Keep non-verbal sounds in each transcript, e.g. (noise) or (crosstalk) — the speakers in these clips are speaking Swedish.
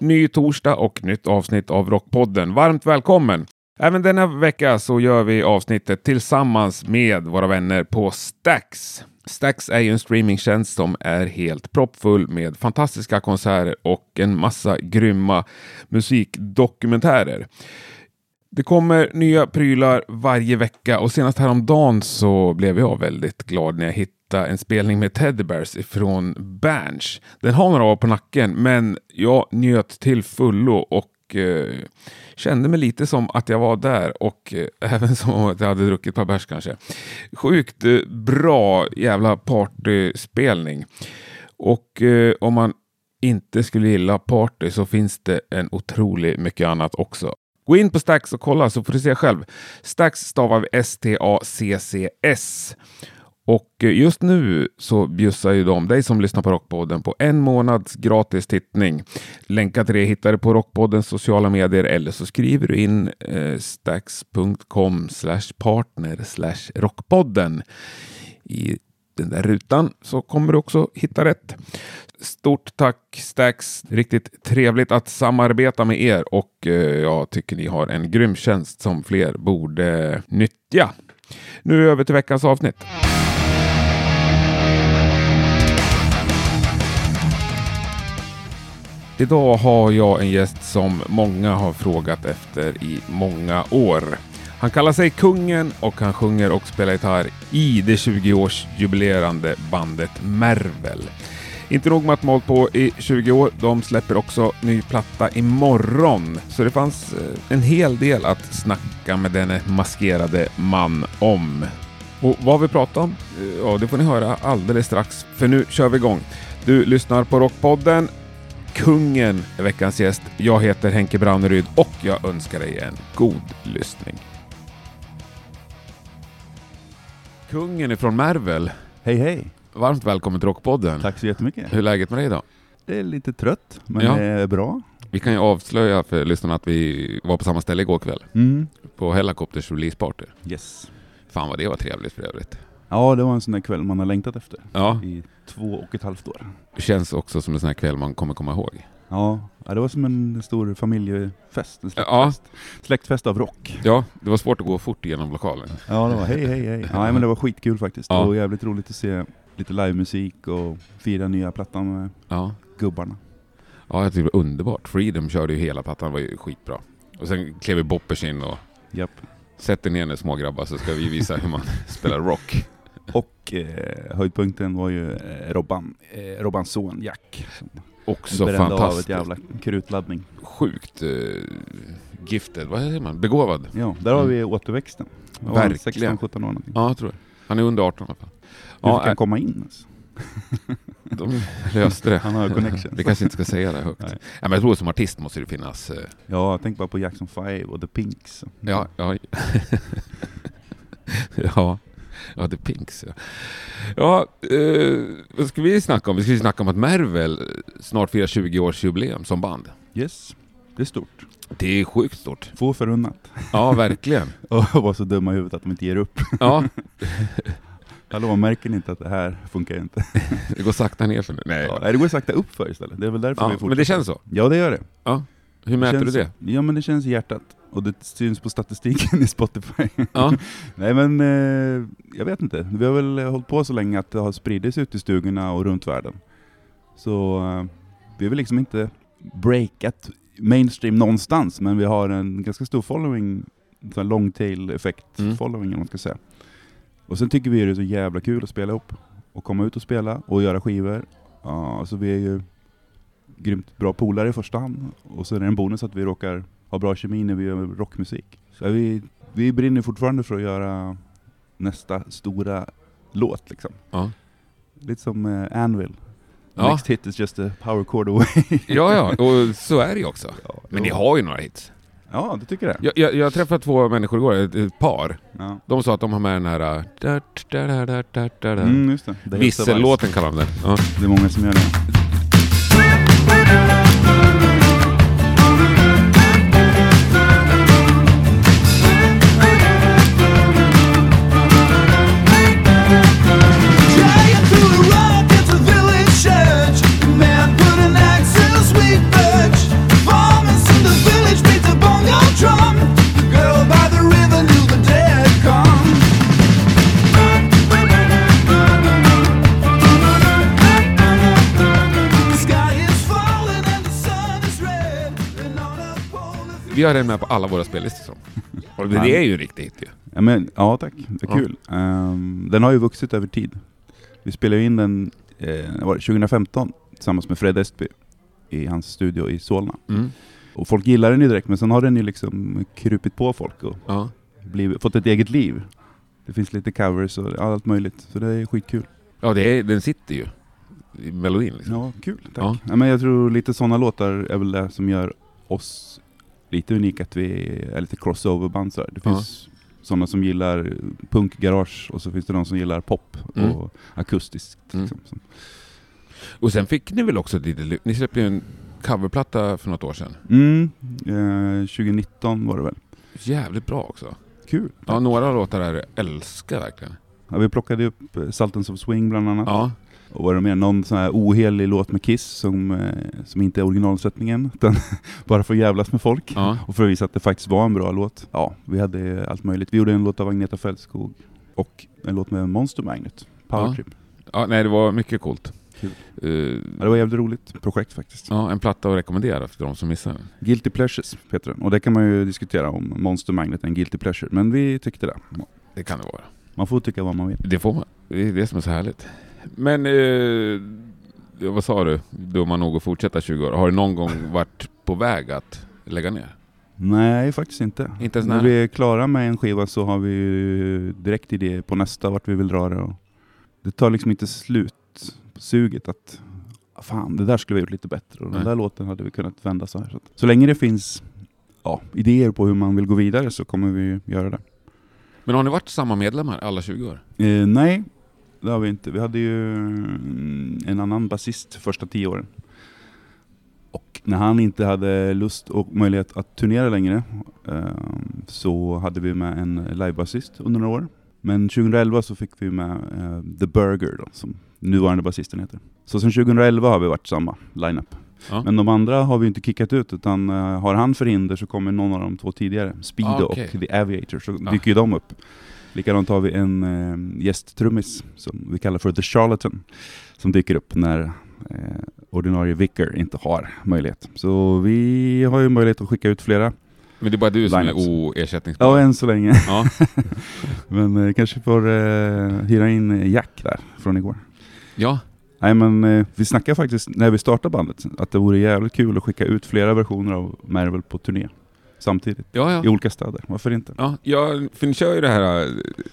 Ny torsdag och nytt avsnitt av Rockpodden. Varmt välkommen! Även denna vecka så gör vi avsnittet tillsammans med våra vänner på Stax. Stax är ju en streamingtjänst som är helt proppfull med fantastiska konserter och en massa grymma musikdokumentärer. Det kommer nya prylar varje vecka och senast häromdagen så blev jag väldigt glad när jag hittade en spelning med Teddy Bears ifrån Berns. Den har några år på nacken men jag njöt till fullo och eh, kände mig lite som att jag var där och eh, (laughs) även som att jag hade druckit ett par bärs kanske. Sjukt eh, bra jävla partyspelning. Och eh, om man inte skulle gilla party så finns det en otroligt mycket annat också. Gå in på Stax och kolla så får du se själv. Stax stavar vi S-T-A-C-C-S. Och eh, just nu så bjussar ju de dig som lyssnar på Rockpodden på en månads gratis tittning. Länkar till det hittar du på Rockpoddens sociala medier eller så skriver du in eh, stax.com partner rockpodden i den där rutan så kommer du också hitta rätt. Stort tack Stax! Riktigt trevligt att samarbeta med er och eh, jag tycker ni har en grym tjänst som fler borde nyttja. Nu över till veckans avsnitt. Idag har jag en gäst som många har frågat efter i många år. Han kallar sig Kungen och han sjunger och spelar gitarr i det 20-årsjubilerande bandet Mervel. Inte nog med att de hållit på i 20 år, de släpper också ny platta imorgon. Så det fanns eh, en hel del att snacka med denne maskerade man om. Och vad vi pratar om? Eh, ja, det får ni höra alldeles strax, för nu kör vi igång. Du lyssnar på Rockpodden. Kungen är veckans gäst. Jag heter Henke Brauneryd och jag önskar dig en god lyssning. Kungen ifrån Mervel. Hej hej! Varmt välkommen till Rockpodden. Tack så jättemycket. Hur är läget med dig idag? Det är lite trött, men Ja. det är bra. Vi kan ju avslöja för lyssnarna att vi var på samma ställe igår kväll. Mm. På Hellacopters releaseparty. Yes. Fan vad det var trevligt för övrigt. Ja, det var en sån där kväll man har längtat efter Ja, i två och ett halvt år. det känns också som en sån här kväll man kommer komma ihåg. Ja, det var som en stor familjefest, en Ja. släktfest. Släktfest av rock. Ja, det var svårt att gå fort genom lokalen. Ja, det var hej hej hej. Ja, men det var skitkul faktiskt. Ja. Och jävligt roligt att se lite livemusik och fira nya plattan med Ja, gubbarna. ja jag tyckte det var underbart. Freedom körde ju hela plattan, var ju skitbra. Och sen klev ju Boppers in och Japp. sätter ner er små grabbar så ska vi visa hur man (laughs) spelar rock. Och eh, höjdpunkten var ju eh, Robban, eh, Robbans son Jack. Som Också brände av ett fantastiskt. jävla krutladdning. Sjukt eh, gifted, vad säger man? Begåvad. Ja, där har vi återväxten. Det var Verkligen. 16-17 år någonting. Ja, jag tror det. Han är under 18 i alla fall. Hur Ja, fick han äh, komma in? Alltså? (laughs) de löste det. Han har connections. Vi kanske inte ska säga det högt. (laughs) Nej. Ja, men jag tror som artist måste det finnas... eh, Ja, tänker bara på Jackson 5 och The Pinks. Ja, ja. (laughs) ja. Ja, The Pinks ja. Ja, eh, vad ska vi snacka om? Vi ska ju snacka om att Mervel snart firar 20-årsjubileum som band. Yes, det är stort. Det är sjukt stort. Få förunnat. Ja, verkligen. (laughs) Och vara så dumma i huvudet att de inte ger upp. Ja, (laughs) Hallå, märker ni inte att det här funkar inte? (laughs) det går sakta ner för nu. Nej, Ja, det går sakta upp för istället. Det är väl därför ja, vi fortsätter. men det känns så. Ja, det gör det. Hur mäter känns, du det? Ja, men det känns i hjärtat. Och det syns på statistiken (laughs) i Spotify. Ja, (laughs) Nej men, eh, jag vet inte. Vi har väl hållit på så länge att det har spridits ut i stugorna och runt världen. Så eh, vi har väl liksom inte breakat mainstream någonstans, men vi har en ganska stor following, en long tail effekt Mm. following vad man ska säga. Och sen tycker vi det är så jävla kul att spela upp och komma ut och spela och göra skivor. Ja, så vi är ju grymt bra polare i första hand. Och sen är det en bonus att vi råkar ha bra kemi när vi gör rockmusik. Så vi, vi brinner fortfarande för att göra nästa stora låt liksom. ja. Lite som eh, Anvil. Ja. Next hit is just a power chord away. ja, ja, och så är det ju också. ja, Men ni har ju några hits. Ja, du tycker det? Jag, jag, jag träffade två människor igår, ett, ett par. Ja. De sa att de har med den här... da, da, da, da, da, da, da. Mm, just det. det. Vissellåten kallar de den. Ja. Det är många som gör det. Har den med på alla våra spellistor. (laughs) Och det, är ju en riktig hit ju. Ja, men, ja tack, det är Ja. kul. Ehm, den har ju vuxit över tid. Vi spelade in den eh, var det 2015 tillsammans med Fred Estby i hans studio i Solna. Mm. Och folk gillar den ju direkt, men sen har den ju liksom krupit på folk och Ja. blivit, fått ett eget liv. Det finns lite covers och allt möjligt, så det är skitkul. ja, det är, den sitter ju i melodin. Liksom. Ja, kul. Tack. Ja. Ja. men jag tror lite sådana låtar är väl det som gör oss lite unika, att vi är lite crossover-band. så här. Det Ja. finns sådana som gillar punkgarage och så finns det de som gillar pop Mm. och akustiskt. Mm. Liksom. Så- Och sen fick ni väl också lyft? Ni släppte ju en coverplatta för något år sedan. Mm, eh, 2019 var det väl. Jävligt bra också. Kul. Ja, några låtar där jag älskar verkligen. Ja, vi plockade upp eh, Sultans of Swing bland annat. Ja, Och var det mer någon sån här ohelig låt med Kiss som, eh, som inte är originalsättningen, (laughs) utan bara för att jävlas med folk. ja. Och för att visa att det faktiskt var en bra låt. Ja, vi hade allt möjligt. Vi gjorde en låt av Agneta Fältskog och en låt med Monster Magnet, Power Ja. Trip. ja nej, det var mycket coolt. Eh, Ja, det var jävligt roligt projekt faktiskt. ja, en platta att rekommendera för de som missar den. Guilty Pleasures heter den. Och det kan man ju diskutera om Monster Magnet är en Guilty Pleasure. Men vi tyckte det. Det kan det vara. Man får tycka vad man vill. Det får man. Det är det som är så härligt. Men, eh, vad sa du? Då man nog att fortsätta 20 år. Har du någon gång varit på väg att lägga ner? Nej, faktiskt inte. Inte När vi är klara med en skiva så har vi ju direkt idé på nästa, vart vi vill dra det. Och det tar liksom inte slut suget att "Ah, fan, det där skulle vi ha gjort lite bättre och den där låten hade vi kunnat vända så här. Så, så länge det finns ja, idéer på hur man vill gå vidare så kommer vi göra det. Men har ni varit samma medlemmar alla 20 år? Eh, nej, det har vi inte. Vi hade ju mm, en annan basist första tio åren. Och när han inte hade lust och möjlighet att turnera längre eh, så hade vi med en livebasist under några år. Men 2011 så fick vi med eh, The Burger då, som nuvarande basisten heter. Så sen 2011 har vi varit samma lineup. Ja. Men de andra har vi inte kickat ut utan eh, har han förhinder så kommer någon av de två tidigare, Speedo Ah, okej. och The Aviator, så Ah. dyker ju de upp. Likadant har vi en eh, gästtrummis som vi kallar för The Charlatan som dyker upp när eh, ordinarie vicar inte har möjlighet. Så vi har ju möjlighet att skicka ut flera. Men det är bara du som är oersättningsbar? Ja, än så länge. Ja. (laughs) Men eh, kanske får eh, hyra in Jack där från igår. ja. Nej men eh, vi snackade faktiskt när vi startade bandet att det vore jävligt kul att skicka ut flera versioner av Marvel på turné samtidigt Ja, ja. i olika städer. Varför inte? Ja, ja, för ni kör ju det här äh,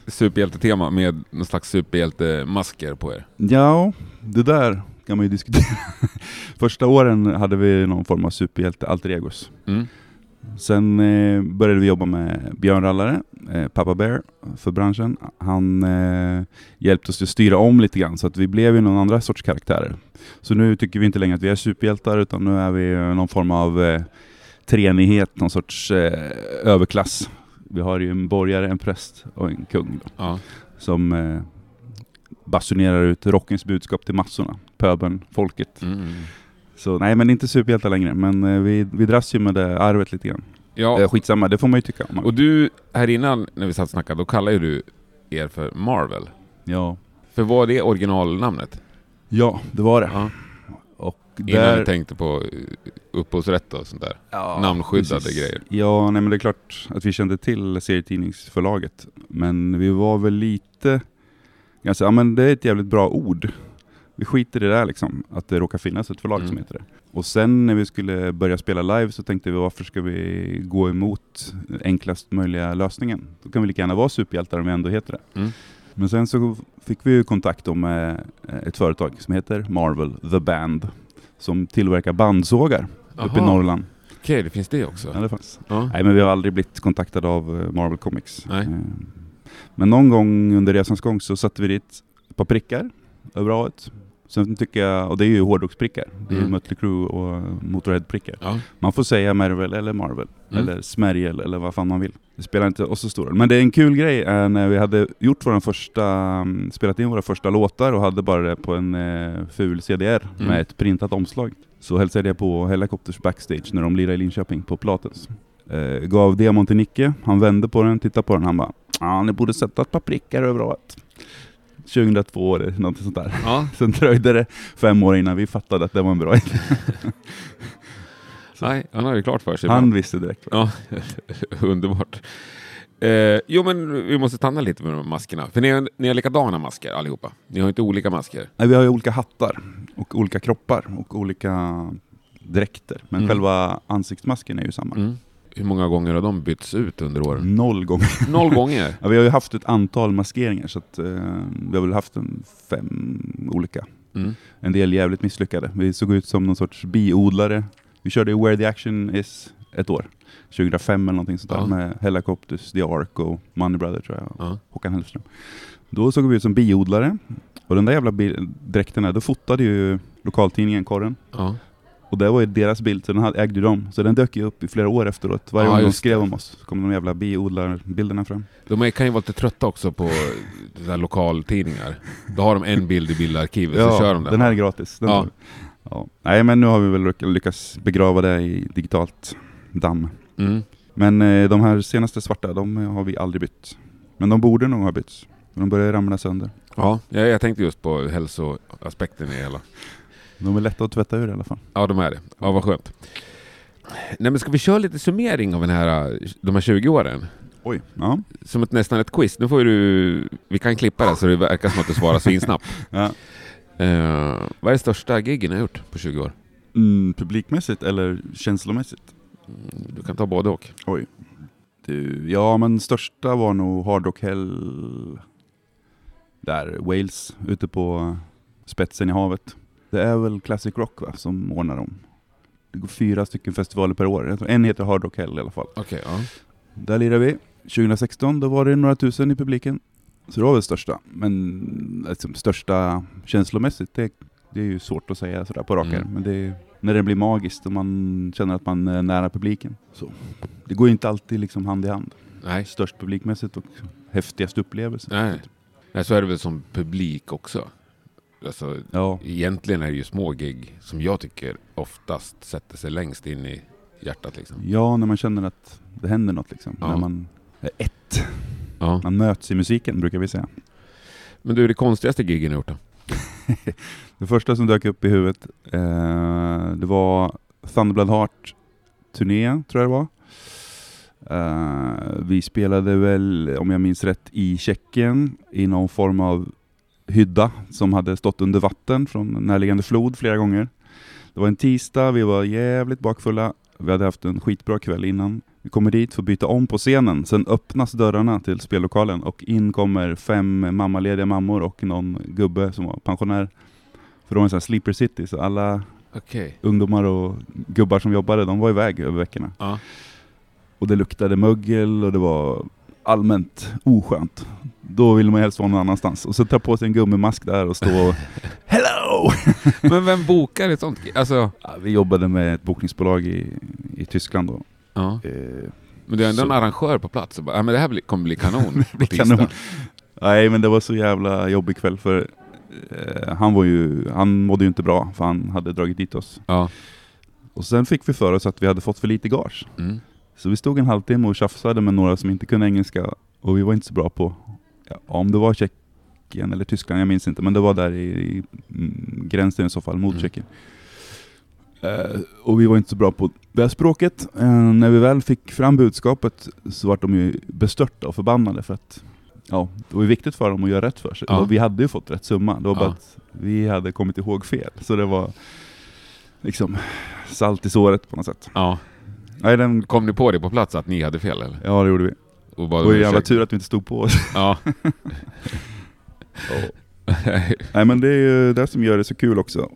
superhjältetema med någon slags superhjältemasker på er. Ja, det där kan man ju diskutera. (laughs) Första åren hade vi någon form av superhjälte alter egos. Mm. Sen eh, började vi jobba med Björn Rallare, eh, Papa Bear för branschen. Han eh, hjälpte oss att styra om lite grann så att vi blev ju någon andra sorts karaktärer. Så nu tycker vi inte längre att vi är superhjältar utan nu är vi eh, någon form av eh, treenighet, någon sorts eh, överklass. Vi har ju en borgare, en präst och en kung då, Ja. som eh, basunerar ut rockens budskap till massorna, pöbeln, folket. Mm. Så nej, men inte superhjältar längre. Men eh, vi, vi dras ju med det arvet lite grann. ja. Eh, skitsamma, det får man ju tycka om. Och du, här innan när vi satt och snackade, då kallade ju du er för Marvel. Ja. För vad är det originalnamnet? ja, det var det. Ja. Innan där... vi tänkte på eh, upphovsrätt och sånt där. ja, namnskyddade precis. grejer. Ja, nej men det är klart att vi kände till serietidningsförlaget. Men vi var väl lite... Ganska, ja men det är ett jävligt bra ord. Vi skiter i det där liksom, att det råkar finnas ett förlag Mm. som heter det. Och sen när vi skulle börja spela live så tänkte vi varför ska vi gå emot enklast möjliga lösningen? Då kan vi lika gärna vara superhjältar om vi ändå heter det. Mm. Men sen så fick vi ju kontakt med eh, ett företag som heter Marvel The Band som tillverkar bandsågar uppe i. Norrland. Okej, det finns det också. Ja, det fanns. Ja. Nej men vi har aldrig blivit kontaktade av eh, Marvel Comics. Nej. Eh, Men någon gång under resans gång så satte vi dit ett par prickar över A1. Sen tycker jag, och det är ju hårdrocksprickar, det är Mm. Mötley Crüe och Motorhead-prickar. Ja. Man får säga Marvel eller Marvel, Mm. eller Smergel eller vad fan man vill. Det spelar inte oss så stor roll. Men det är en kul grej är när vi hade gjort våra första, mm, spelat in våra första låtar och hade bara det på en eh, ful CDR Mm. med ett printat omslag. Så hälsade jag på Helicopters backstage när de lirade i Linköping på Platens. Eh, gav demon till Nicke, han vände på den, tittade på den, han bara Ja, ni borde sätta ett par prickar överallt. 2002 eller något sånt där. Ja. (laughs) Sen dröjde det fem år innan vi fattade att det var en bra idé. (laughs) Nej, han har ju klart för sig. Han visste direkt. Ja, (laughs) underbart. Eh, jo, men vi måste stanna lite med de här maskerna. För ni har, ni har likadana masker allihopa. Ni har inte olika masker. Nej, vi har ju olika hattar och olika kroppar och olika dräkter. Men Mm. själva ansiktsmasken är ju samma. Mm. Hur många gånger har de bytts ut under åren? Noll gånger. Noll (laughs) gånger? Ja, vi har ju haft ett antal maskeringar så att, eh, vi har väl haft en fem olika. Mm. En del jävligt misslyckade. Vi såg ut som någon sorts biodlare. Vi körde Where the Action Is ett år. 2005 eller någonting sånt där Ja. med Helicopters, The Ark och Money Brother tror jag. Ja. Håkan Hellström. Då såg vi ut som biodlare. Och den där jävla bi- dräkterna, då fotade ju lokaltidningen Korren. Ja. Och det var ju deras bild, så den hade- ägde ju de. Så den dök ju upp i flera år efteråt. Varje Ja, gång de skrev det. om oss så kom de jävla biodlarbilderna fram. De kan ju vara lite trötta också på där lokaltidningar. Då har de en bild i bildarkivet, så kör de den. den här är gratis. Den Ja. ja. Nej men nu har vi väl lyck- lyckats begrava det i digitalt damm. Mm. Men eh, de här senaste svarta, de har vi aldrig bytt. Men de borde nog ha bytts. De börjar ramla sönder. Ja, jag, jag tänkte just på hälsoaspekten i hela. De är lätta att tvätta ur i alla fall. Ja, de är det. Ja, vad skönt. Nej, men ska vi köra lite summering av den här, de här 20 åren? Oj. Ja. Som ett, nästan ett quiz. Nu får du... Vi kan klippa det så det verkar som att du svarar svinsnabbt. (laughs) ja. Uh, vad är det största giggen ni har gjort på 20 år? Mm, publikmässigt eller känslomässigt? Mm, Du kan ta både och. Oj. Du, ja men största var nog Hard Rock Hell där, Wales, ute på spetsen i havet. Det är väl Classic Rock va, som ordnar dem. Det går fyra stycken festivaler per år. En heter Hard Rock Hell i alla fall. Okej, ja. Där lirar vi. 2016, då var det några tusen i publiken. Så det var väl största. Men liksom, största känslomässigt, det, det är ju svårt att säga sådär på rak Mm. Men det är, när det blir magiskt och man känner att man är nära publiken. Så. Det går ju inte alltid liksom hand i hand. Nej. Störst publikmässigt och häftigast upplevelse. Nej. Nej, så är det väl som publik också. Alltså, Ja, egentligen är det ju små gig som jag tycker oftast sätter sig längst in i hjärtat. Liksom. ja, när man känner att det händer något liksom. Ja. När man är ett. Ja. Man möts i musiken brukar vi säga. Men du, det konstigaste ni har gjort då? (laughs) Det första som dök upp i huvudet, eh, det var Thunderblood Heart turné, tror jag det var. Eh, vi spelade väl, om jag minns rätt, i Tjeckien i någon form av hydda som hade stått under vatten från en närliggande flod flera gånger. Det var en tisdag, vi var jävligt bakfulla. Vi hade haft en skitbra kväll innan. Vi kommer dit, får byta om på scenen. Sen öppnas dörrarna till spellokalen och in kommer fem mammalediga mammor och någon gubbe som var pensionär. För det var en sån här sleeper city, så alla Okej. ungdomar och gubbar som jobbade, de var iväg över veckorna. Ja. Och det luktade mögel och det var allmänt oskönt. Då vill man helst vara någon annanstans. Och så ta på sig en gummimask där och stå och (laughs) Hello! (laughs) Men vem bokar ett sånt? Alltså, Ja, vi jobbade med ett bokningsbolag i, i Tyskland då. ja. Eh, Men du är ändå Så- en arrangör på plats. och Bara, ja, men det här kommer bli kanon (laughs) på blir kanon. Nej men det var så jävla jobbig kväll för eh, han var ju, han mådde ju inte bra för han hade dragit dit oss. Ja. Och sen fick vi för oss att vi hade fått för lite gage. Mm. Så vi stod en halvtimme och tjafsade med några som inte kunde engelska och vi var inte så bra på, ja, om det var Tjeckien eller Tyskland, jag minns inte, men det var där i, i mm, gränsen i så fall, mot Mm. Tjeckien. Eh, och vi var inte så bra på det språket. Eh, när vi väl fick fram budskapet så var de ju bestörta och förbannade för att ja, det var viktigt för dem att göra rätt för sig. Ja. Och vi hade ju fått rätt summa, det var bara Ja. att vi hade kommit ihåg fel. Så det var liksom salt i såret på något sätt. ja. Nej, den, Kom ni på det på plats att ni hade fel eller? ja det gjorde vi. Och Det bara, var ju jävla tur att vi inte stod på oss. Ja. (laughs) (laughs) Nej men det är ju det som gör det så kul också.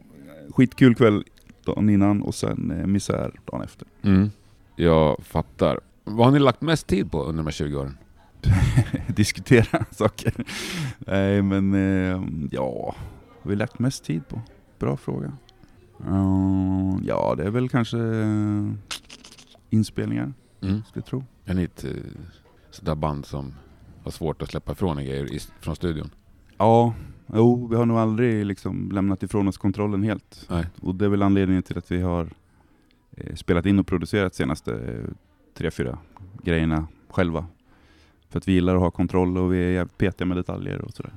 Skitkul kväll dagen innan och sen eh, misär dagen efter. mm. Jag fattar. Vad har ni lagt mest tid på under de här 20 åren? (laughs) Diskutera saker. Nej men eh, ja, har vi lagt mest tid på? Bra fråga. Uh, ja det är väl kanske eh, inspelningar, Mm. skulle jag tro. Är ni ett sånt där band som har svårt att släppa ifrån er grejer i, från studion? Ja, jo vi har nog aldrig liksom lämnat ifrån oss kontrollen helt. Nej. Och det är väl anledningen till att vi har eh, spelat in och producerat senaste eh, tre, fyra grejerna själva. För att vi gillar att ha kontroll och vi är jävligt petiga med detaljer och sådär.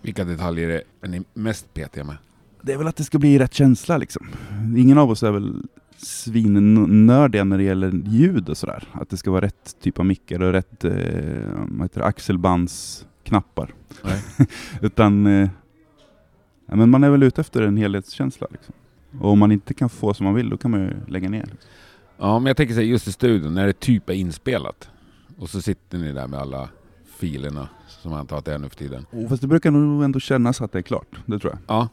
Vilka detaljer är, är ni mest petiga med? Det är väl att det ska bli rätt känsla liksom. Ingen av oss är väl svinnördiga när det gäller ljud och sådär. Att det ska vara rätt typ av mickar och rätt eh, vad heter det, axelbandsknappar. (laughs) Utan eh, men man är väl ute efter en helhetskänsla. Liksom. Och om man inte kan få som man vill, då kan man ju lägga ner. Liksom. Ja, men jag tänker så här, just i studion, när det typ är inspelat. Och så sitter ni där med alla filerna, som jag antar att det är nu för tiden. Oh, fast det brukar nog ändå kännas att det är klart, det tror jag. Ja,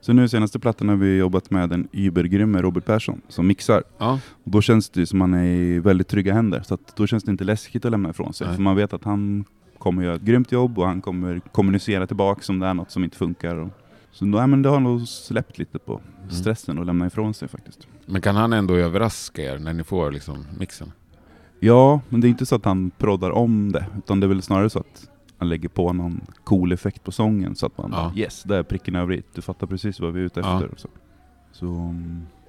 Så nu senaste plattan har vi jobbat med en übergrymme Robert Persson som mixar. ja, Och då känns det som man är i väldigt trygga händer. Så att då känns det inte läskigt att lämna ifrån sig. Nej. För man vet att han kommer göra ett grymt jobb och han kommer kommunicera tillbaka om det är något som inte funkar. Och så ja, men det har nog släppt lite på Mm. stressen att lämna ifrån sig faktiskt. men kan han ändå överraska er när ni får liksom mixen? Ja, men det är inte så att han proddar om det. Utan det är väl snarare så att han lägger på någon cool effekt på sången så att man Ja. bara, yes, där är pricken över i. Du fattar precis vad vi är ute Ja. efter. Och så. så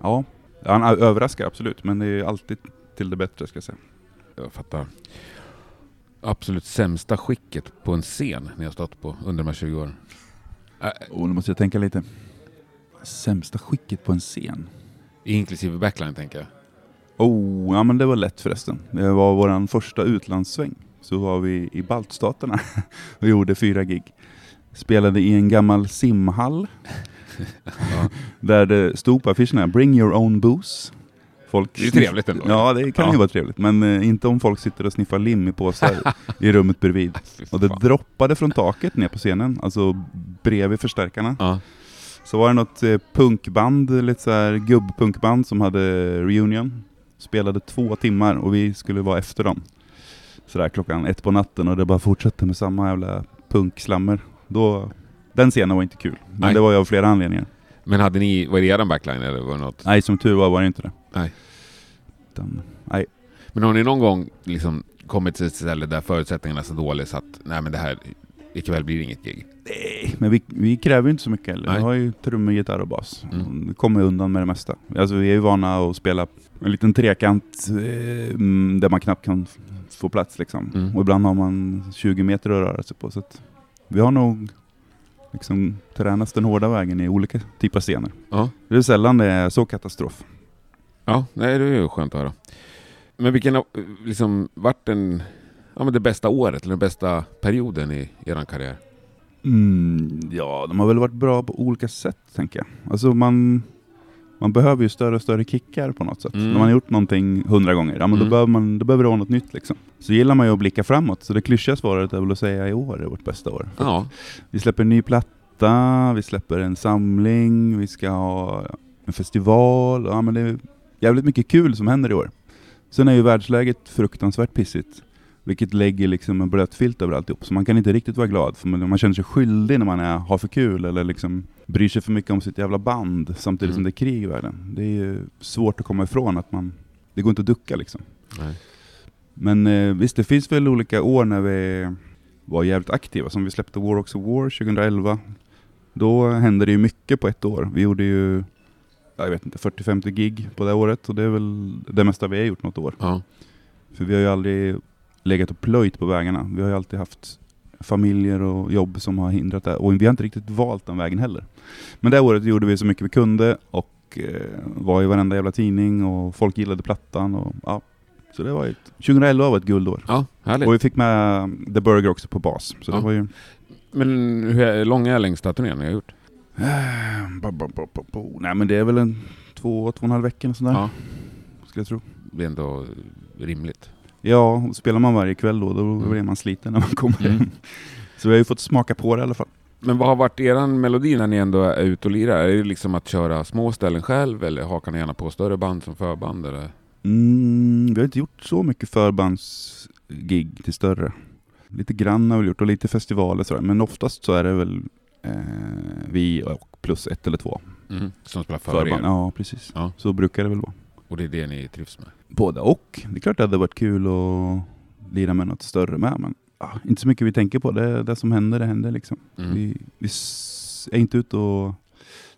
ja, han överraskar absolut. Men det är alltid till det bättre ska jag säga. Jag fattar. Absolut sämsta skicket på en scen ni har stått på under de här 20 åren? Äh, Och nu måste jag tänka lite. Sämsta skicket på en scen? inklusive backline tänker jag. Oh, ja men det var lätt förresten. Det var vår första utlandssväng. Så var vi i baltstaterna och gjorde fyra gig. Spelade i en gammal simhall. Ja. Där det stod på affischerna Bring your own booze. Folk Det är trevligt ändå. Ja, det kan Ja. ju vara trevligt. Men eh, inte om folk sitter och sniffar lim i påsar (laughs) i rummet bredvid. Och det droppade från taket ner på scenen, alltså bredvid förstärkarna. Ja. Så var det något eh, punkband, lite så här gubbpunkband som hade reunion. Spelade två timmar och vi skulle vara efter dem. Sådär klockan ett på natten och det bara fortsatte med samma jävla punkslammer. Då, den scenen var inte kul. Men Nej. det var ju av flera anledningar. Men hade ni, var det eran backline eller var det något? Nej, som tur var var det inte det. Nej. Utan, nej. Men har ni någon gång liksom kommit till ett ställe där förutsättningarna är så dåliga så att nej men det här ikväll blir det inget gig? Nej, men vi, vi kräver ju inte så mycket heller. Vi har ju trummor, gitarr och bas. Mm. Vi kommer undan med det mesta. Alltså vi är ju vana att spela en liten trekant eh, mm, där man knappt kan få plats liksom. Mm. Och ibland har man 20 meter att röra sig på. Så att vi har nog liksom tränat den hårda vägen i olika typer av scener. Ja. Det är sällan det är så katastrof. Ja, nej det är ju skönt att höra. Men vilken har liksom varit den, ja, men det bästa året eller den bästa perioden i er karriär? Mm, ja, de har väl varit bra på olika sätt, tänker jag. Alltså man, man behöver ju större och större kickar på något sätt. Mm. När man har gjort någonting hundra gånger, ja, men Mm. då, behöver man, då behöver det vara något nytt. Liksom. Så gillar man ju att blicka framåt, så det klyschiga svaret är väl att säga i år är vårt bästa år. Ja, Vi släpper en ny platta, vi släpper en samling, vi ska ha en festival. Ja, men det är jävligt mycket kul som händer i år. Sen är ju världsläget fruktansvärt pissigt. Vilket lägger liksom en blöt filt över alltihop. Så man kan inte riktigt vara glad. För man, man känner sig skyldig när man är, har för kul eller liksom bryr sig för mycket om sitt jävla band. Samtidigt som Mm. det är krig i världen. Det är ju svårt att komma ifrån att man... Det går inte att ducka liksom. nej. Men eh, visst, det finns väl olika år när vi var jävligt aktiva. Som vi släppte War of War 2011. Då hände det ju mycket på ett år. Vi gjorde ju, ja, jag vet inte, 40-50 gig på det året. Och det är väl det mesta vi har gjort något år. Ja. För vi har ju aldrig legat och plöjt på vägarna. Vi har ju alltid haft familjer och jobb som har hindrat det. Och vi har inte riktigt valt den vägen heller. Men det året gjorde vi så mycket vi kunde och eh, var i varenda jävla tidning och folk gillade plattan. Och, ja. Så det var ett, 2011 var ett guldår. ja, härligt. Och vi fick med The Burger också på bas. Så Ja. det var ju... Men hur lång är längsta turnén ni har gjort? Ba. Nej men det är väl en två, två och en halv vecka eller sådär. Ja, Skulle jag tro. det är ändå rimligt. Ja, och spelar man varje kväll då, då Mm. blir man sliten när man kommer Mm. hem. Så vi har ju fått smaka på det i alla fall. Men vad har varit eran melodi när ni ändå är ute och lirar? Är det liksom att köra små ställen själv eller hakar ni gärna på större band som förband? Eller? Mm, vi har inte gjort så mycket förbandsgig till större. Lite grann har vi gjort och lite festivaler sådär. Men oftast så är det väl eh, vi och plus ett eller två Mm. Som spelar för förband. er? Ja, precis. Ja. Så brukar det väl vara. Och det är det ni trivs med? Både och. Det är klart det hade varit kul att lira med något större med. Men ah, inte så mycket vi tänker på. Det, det som händer, det händer liksom. Mm. Vi, vi är inte ute och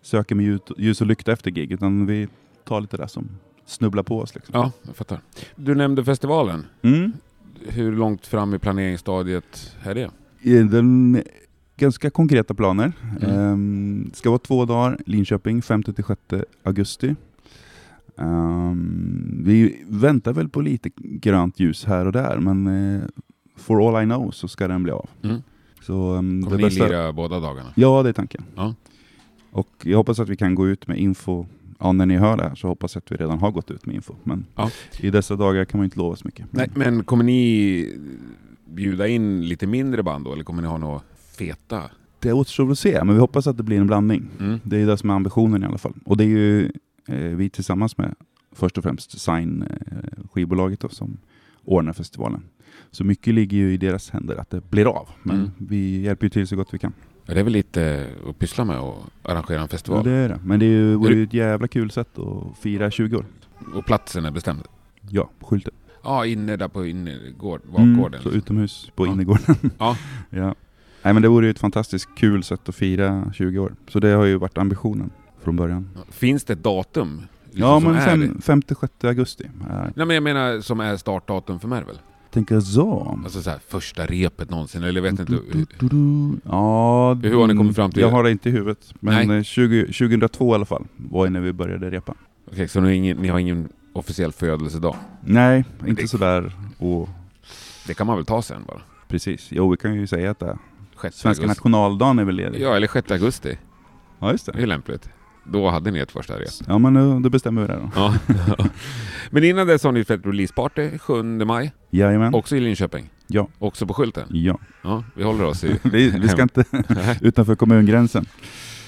söker med ljus, och lykta efter gig. Utan vi tar lite det som snubblar på oss. Liksom. Ja, jag fattar. Du nämnde festivalen. Mm. Hur långt fram i planeringsstadiet är det? Den ganska konkreta planer. Mm. Ehm, det ska vara två dagar, Linköping 5-6 augusti. Ehm, vi väntar väl på lite grönt ljus här och där, men eh, for all I know så ska den bli av. Mm. Så, um, Kommer ni lira båda dagarna? Ja, det är tanken. Ja. Och jag hoppas att vi kan gå ut med info, ja när ni hör det här så hoppas jag att vi redan har gått ut med info. Men Ja. i dessa dagar kan man inte lova så mycket. Nej, men kommer ni bjuda in lite mindre band då, eller kommer ni ha några feta? Det återstår att se, men vi hoppas att det blir en blandning. Mm. Det är det som är ambitionen i alla fall. Och det är ju vi tillsammans med först och främst Sign, eh, skivbolaget då, som ordnar festivalen. Så mycket ligger ju i deras händer att det blir av. Men Mm. vi hjälper ju till så gott vi kan. Ja, Det är väl lite att pyssla med och arrangera en Ja, festival? det är det. Men det är ju, vore ju ett jävla kul sätt att fira 20 år. Och platsen är bestämd? Ja, skylten. Ja, inne där på innergård, Mm, så utomhus på Ja. innergården. (laughs) Ja. ja. Nej men det vore ju ett fantastiskt kul sätt att fira 20 år. Så det har ju varit ambitionen från början. Ja. Finns det ett datum? liksom, Ja men fem, det? femte, sjätte augusti. Är, Nej men jag menar som är startdatum för Mervel. tänker så. Alltså så här, första repet någonsin, eller jag vet inte. Du, du, du. Ja, Hur har ni kommit fram till Jag det? har det inte i huvudet. Men Nej. eh, 20, 2002 i alla fall var när vi började repa. Okej, så ni har, ingen, ni har ingen officiell födelsedag? Nej, Men inte det- sådär. Och Det kan man väl ta sen bara? precis. Jo, vi kan ju säga att det är. 6 Svenska augusti. nationaldagen är väl ledig? Ja, eller 6 augusti. ja just Det det. är lämpligt. Då hade ni ett första rep. Ja men nu, då bestämmer vi det då. Ja. (laughs) Men innan dess har ni ett releaseparty 7 maj, Jajamän. också i Linköping. Ja. Också på skylten. Ja. Ja, vi håller oss i... (laughs) Vi, vi ska inte (laughs) utanför kommungränsen.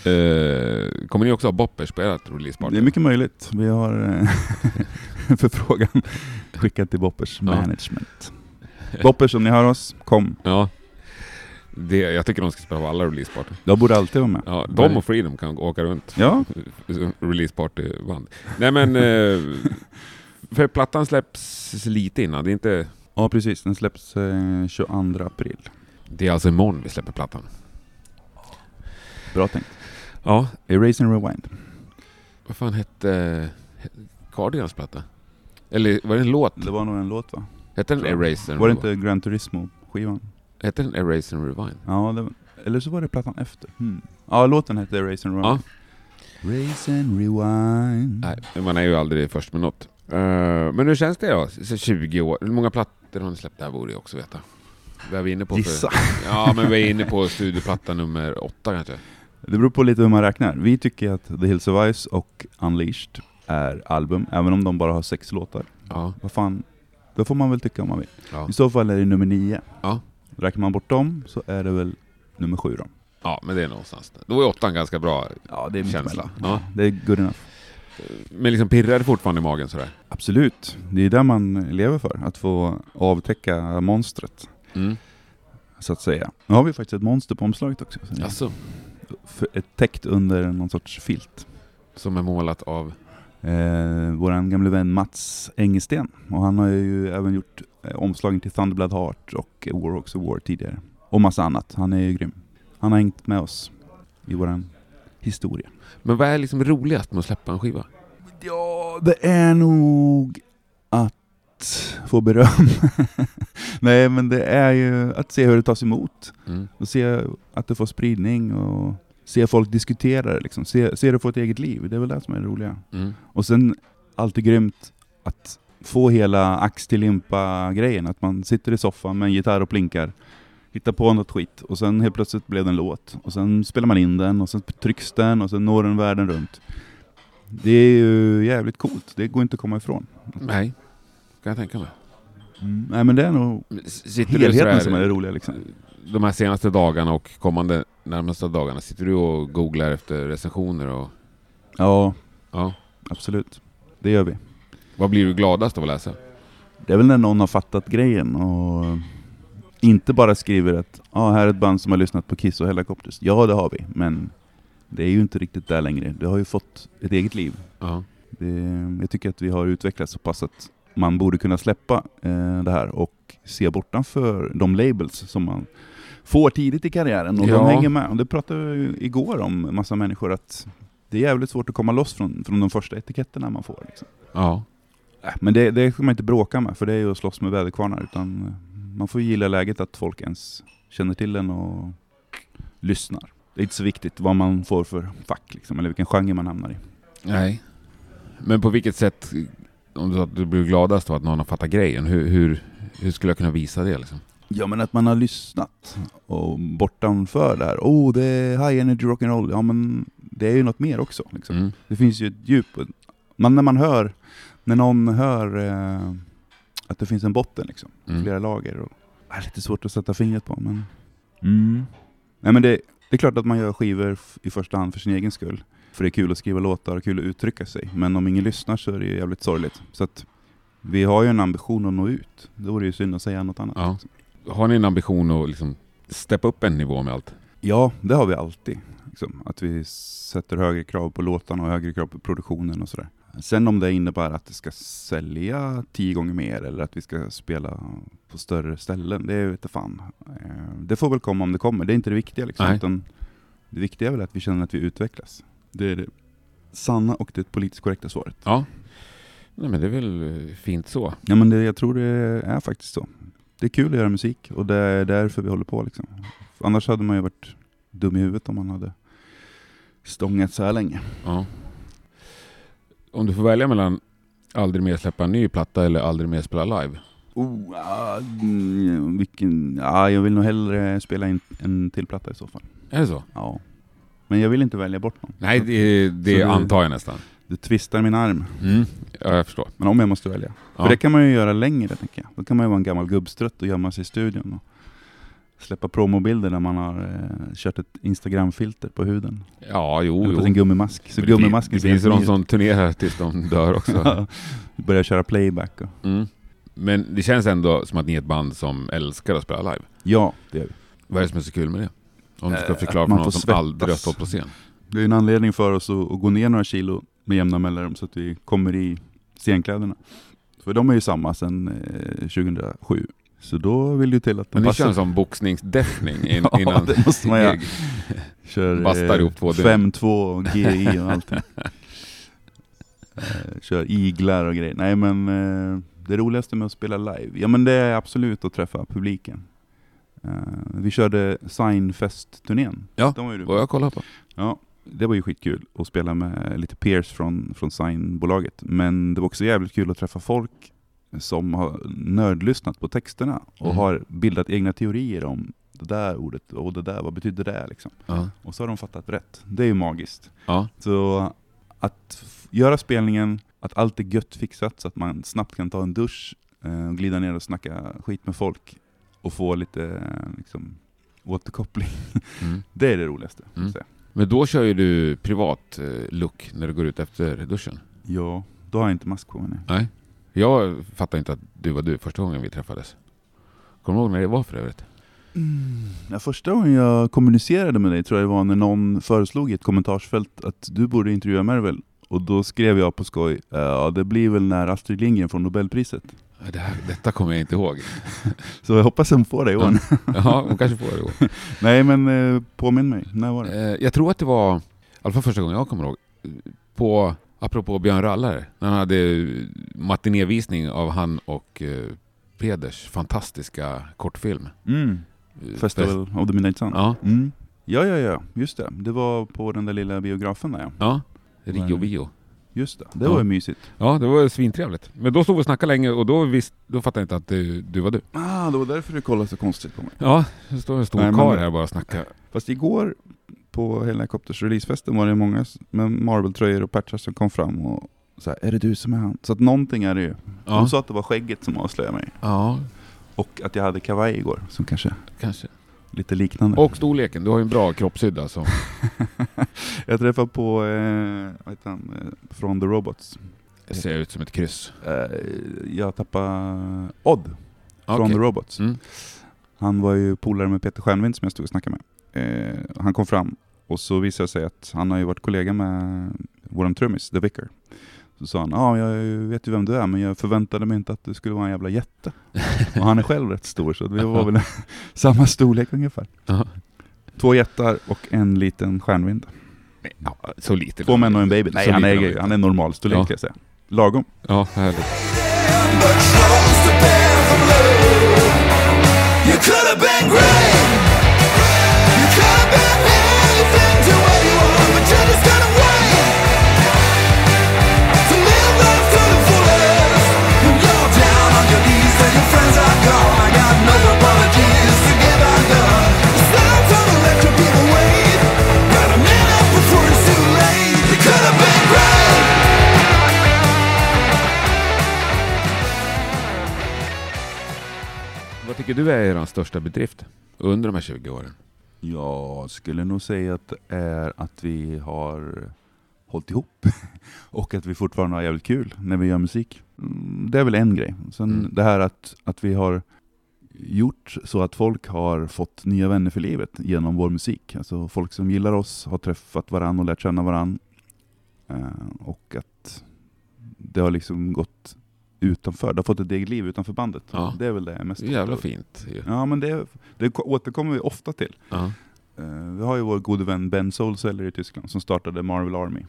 Eh, kommer ni också ha boppers på ert releaseparty? Det är mycket möjligt. Vi har eh, förfrågan skickad till Boppers Ja. management. Boppers om ni hör oss, kom. Ja. Det, jag tycker de ska spela på alla releaseparty. Jag borde alltid vara med. Ja, de och Freedom kan åka runt. Ja, (laughs) Releaseparty-band. Nej men... Eh, (laughs) för plattan släpps lite innan. Det är inte... ja precis. Den släpps eh, 22 april. Det är alltså imorgon vi släpper plattan. Bra tänkt. Ja. Erase and Rewind. Vad fan hette Cardigans platta? Eller var det en låt? Det var nog en låt va? Hette den. Erase and Var det Rewind? inte Gran Turismo-skivan? Hette den Erase and Rewind? Ja, det, eller så var det plattan efter. Hmm. Ja, låten hette Erase and Rewind. Race and Rewind. Nej, man är ju aldrig först med något. Eh, men hur känns det då? Så 20 år. Hur många plattor har ni släppt? Det här borde jag också veta. Vad är vi inne på? Gissa. (laughs) Ja, men vi är inne på studioplatta nummer åtta kanske. Det beror på lite hur man räknar. Vi tycker att The Hills of Ice och Unleashed är album, även om de bara har sex låtar. Ja, Vad fan, det får man väl tycka om man vill. ja. I så fall är det nummer nio. Ja. Räknar man bort dem så är det väl nummer sju då. ja men det är någonstans. Då är åttan ganska bra. Ja, det är Känsla. Ja. Det är good enough. Men liksom pirrar det fortfarande i magen sådär? Absolut. Det är där man lever för, att få avtäcka monstret. Mm. Så att säga. Nu har vi faktiskt ett monster på omslaget också. Alltså, Ett täckt under någon sorts filt. som är målat av... Eh, våran gamle vän Mats Engesten. Och han har ju även gjort eh, omslagen till Thunderblood Heart och War Rocks of War tidigare. Och massa annat. Han är ju grym. Han har hängt med oss i våran historia. Men vad är liksom roligast med att släppa en skiva? Ja, det är nog att få beröm. (laughs) Nej, men det är ju att se hur det tas emot. Mm. Och se att det får spridning och se folk diskutera det liksom. Se, se det få ett eget liv. Det är väl det som är det roliga. Mm. Och sen alltid grymt att få hela ax till limpa grejen. Att man sitter i soffan med en gitarr och plinkar. Hittar på något skit och sen helt plötsligt blev det en låt. Och sen spelar man in den och sen trycks den och sen når den världen runt. Det är ju jävligt coolt. Det går inte att komma ifrån. Nej, kan jag tänka mig. Nej men det är nog Sitter helheten som är det roliga liksom. De här senaste dagarna och kommande närmaste dagarna, sitter du och googlar efter recensioner och... Ja, Ja. absolut. Det gör vi. Vad blir du gladast av att läsa? Det är väl när någon har fattat grejen och inte bara skriver att ah, här är ett band som har lyssnat på Kiss och Hellacopters. Ja, det har vi, men det är ju inte riktigt där längre. Det har ju fått ett eget liv. Ja. Det, jag tycker att vi har utvecklats så pass att man borde kunna släppa eh, det här och se bortanför de labels som man får tidigt i karriären och Ja. de hänger med. Och det pratade vi igår om, en massa människor, att det är jävligt svårt att komma loss från, från de första etiketterna man får. Liksom. Ja. Äh, Men det, det ska man inte bråka med, för det är ju att slåss med väderkvarnar. Utan eh, man får gilla läget att folk ens känner till den och lyssnar. Det är inte så viktigt vad man får för fack, liksom, eller vilken genre man hamnar i. Nej. Men på vilket sätt, om du sa att du blir gladast av att någon har fattat grejen, hur, hur, hur skulle jag kunna visa det liksom? Ja men att man har lyssnat och bortanför det här, oh det är high energy rock'n'roll, ja men det är ju något mer också. Liksom. Mm. Det finns ju ett djup. Man, när man hör, när någon hör eh, att det finns en botten liksom, Mm. flera lager. Och, det är lite svårt att sätta fingret på men... Mm. Nej men det, det är klart att man gör skivor i första hand för sin egen skull. För det är kul att skriva låtar och kul att uttrycka sig. Men om ingen lyssnar så är det ju jävligt sorgligt. Så att vi har ju en ambition att nå ut. Då vore det ju synd att säga något annat. Ja. liksom. Har ni en ambition att liksom steppa upp en nivå med allt? Ja, det har vi alltid. Liksom. Att vi sätter högre krav på låtarna och högre krav på produktionen och sådär. Sen om det innebär att det ska sälja tio gånger mer eller att vi ska spela på större ställen, det vet jag fan. Eh, Det får väl komma om det kommer, det är inte det viktiga liksom. Det viktiga är väl att vi känner att vi utvecklas. Det är det sanna och det politiskt korrekta svaret. Ja. Nej men det är väl fint så. Ja men det, jag tror det är faktiskt så. Det är kul att göra musik och det är därför vi håller på liksom. Annars hade man ju varit dum i huvudet om man hade stångat så här länge. Ja. Om du får välja mellan aldrig mer släppa en ny platta eller aldrig mer spela live? Oh, ah, vilken, ja, jag vill nog hellre spela in en till platta i så fall. Är det så? Ja. Men jag vill inte välja bort någon. Nej, det, det du- antar jag nästan. Du twistar min arm. Mm. Ja, jag förstår. Men om jag måste välja. Ja. För det kan man ju göra längre tänker jag. Då kan man ju vara en gammal gubbstrutt och gömma sig i studion. Och släppa promobilder när man har eh, kört ett Instagram-filter på huden. Ja, jo, Eller på sin gummimask. Så det gummimasken Det finns de som turnerar tills de dör också. (laughs) Börjar köra playback. Och... Mm. Men det känns ändå som att ni är ett band som älskar att spela live. Ja, det gör vi. Vad är det som är så kul med det? Om du ska Eh, förklara att för någon som svettas. aldrig har stått på scen. Det är en anledning för oss att, att gå ner några kilo med jämna mellanrum så att vi kommer i scenkläderna. För de är ju samma sedan eh, 2007. Så då vill det till att de Men ni passar. kör en sån boxningsdäffning (laughs) in, Ja, innan det måste man göra. (laughs) Kör (laughs) Bastar ihop två dygn. 5-2 och GI och allting. Eh, kör iglar och grejer. Nej men eh, det roligaste med att spela live, ja men det är absolut att träffa publiken. Eh, vi körde Signfest-turnén. Ja, De var Vad jag kollar på. Ja, det var ju skitkul att spela med lite peers från, från Sign-bolaget. Men det var också jävligt kul att träffa folk som har nördlyssnat på texterna och Mm. har bildat egna teorier om det där ordet och det där, vad betyder det liksom? Ja. Och så har de fattat rätt. Det är ju magiskt. Ja. Så att göra spelningen, att allt är gött fixat så att man snabbt kan ta en dusch eh, och glida ner och snacka skit med folk och få lite liksom, återkoppling. Mm. (laughs) Det är det roligaste. Mm. Mm. Men då kör ju du privat eh, look när du går ut efter duschen. Ja, då har jag inte mask på mig. nej. Nej. Jag fattar inte att du var du första gången vi träffades. Kommer du ihåg när det var för övrigt? Ja, första gången jag kommunicerade med dig tror jag det var när någon föreslog i ett kommentarsfält att du borde intervjua Mervel. Och då skrev jag på skoj, ja det blir väl när Astrid Lindgren får Nobelpriset. Det här, detta kommer jag inte ihåg. Så jag hoppas hon får det i år. Ja, hon kanske får det. då. (laughs) Nej men eh, påminn mig, när var det? Eh, Jag tror att det var, i alla fall första gången jag kommer ihåg, på, apropå Björn Rallare, när han hade matinévisning av han och eh, Peders fantastiska kortfilm. Mm. Eh, Festival of the Midnight Sun? Ja, Mm. Ja, ja, ja, just det. Det var på den där lilla biografen där ja. ja. Rio. Bio. Just det, det var ju mysigt. Ja, det var svintrevligt. Men då stod vi och snackade länge och då, visst, då fattade jag inte att du, du var du. Ah, det var därför du kollade så konstigt på mig. Ja, det står en stor Nej, karl här bara och snackar. Fast igår på Helicopters releasefesten var det många med Marvel-tröjor och patchar som kom fram och så här, är det du som är han? Så att någonting är det ju. Ja, Hon sa att det var skägget som avslöjade mig. ja Och att jag hade kavaj igår, som kanske kanske. Lite liknande. Och storleken, du har ju en bra kroppshydda. Så. (laughs) jag träffade på, eh, vad heter han, eh, från The Robots. Det ser ut som ett kryss. Eh, jag tappade Odd från Okej. The Robots. Mm. Han var ju polare med Peter Stjernvind som jag stod och snackade med. Eh, han kom fram och så visade det sig att han har ju varit kollega med våran trummis, The Vicar. Så sa han, ja ah, jag vet ju vem du är men jag förväntade mig inte att du skulle vara en jävla jätte. och han är själv rätt stor så vi var (laughs) väl (laughs) samma storlek ungefär. Två jättar och en liten stjärnvind. Ja, så lite. Två män och en baby. Nej han är, han är normalstorlek Ja. ska jag säga. Lagom. Ja, härligt. You could have been great. Vad tycker du är er största bedrift under de här 20 åren? Jag skulle nog säga att det är att vi har hållit ihop (laughs) och att vi fortfarande har jävligt kul när vi gör musik. Mm, Det är väl en grej. Sen Mm. det här att, att vi har gjort så att folk har fått nya vänner för livet genom vår musik. Alltså folk som gillar oss har träffat varandra och lärt känna varandra. Eh, och att det har liksom gått utanför, det har fått ett eget liv utanför bandet. Ja. Det är väl det jag mest Det jävla fint. ju. Ja men det, det återkommer vi ofta till. Ja. Eh, vi har ju vår gode vän Ben Solseller i Tyskland som startade Marvel Army.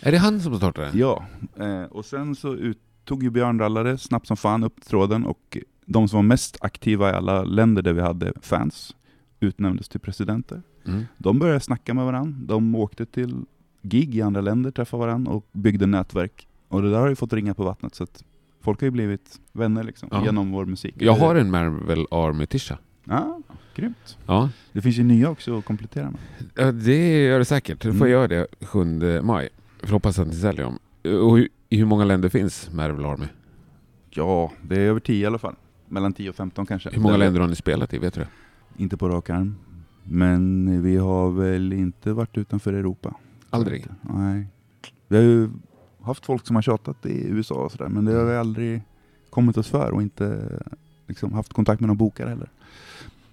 Är det han som startade den? Ja, eh, och sen så ut, tog ju Björn Rallare snabbt som fan upp tråden och de som var mest aktiva i alla länder där vi hade fans utnämndes till presidenter. Mm. De började snacka med varandra, de åkte till gig i andra länder, träffade varandra och byggde nätverk. Och det där har ju fått ringa på vattnet så att folk har ju blivit vänner liksom, Ja. genom vår musik. Jag har en Marvel Army-tisha. Ja, grymt. Ja. Det finns ju nya också att komplettera med. Ja, det gör det säkert. Du får Mm. göra det 7 maj. För hoppas att ni säljer dem. Och i hur många länder finns Marvel Army? Ja, det är över 10 i alla fall. Mellan 10 och 15 kanske. Hur många länder har ni spelat i? Vet du det? Inte på rak arm. Men vi har väl inte varit utanför Europa. Aldrig? Nej. Vi har ju haft folk som har tjatat i USA och sådär, men det har vi aldrig kommit oss för och inte liksom, haft kontakt med någon bokare heller.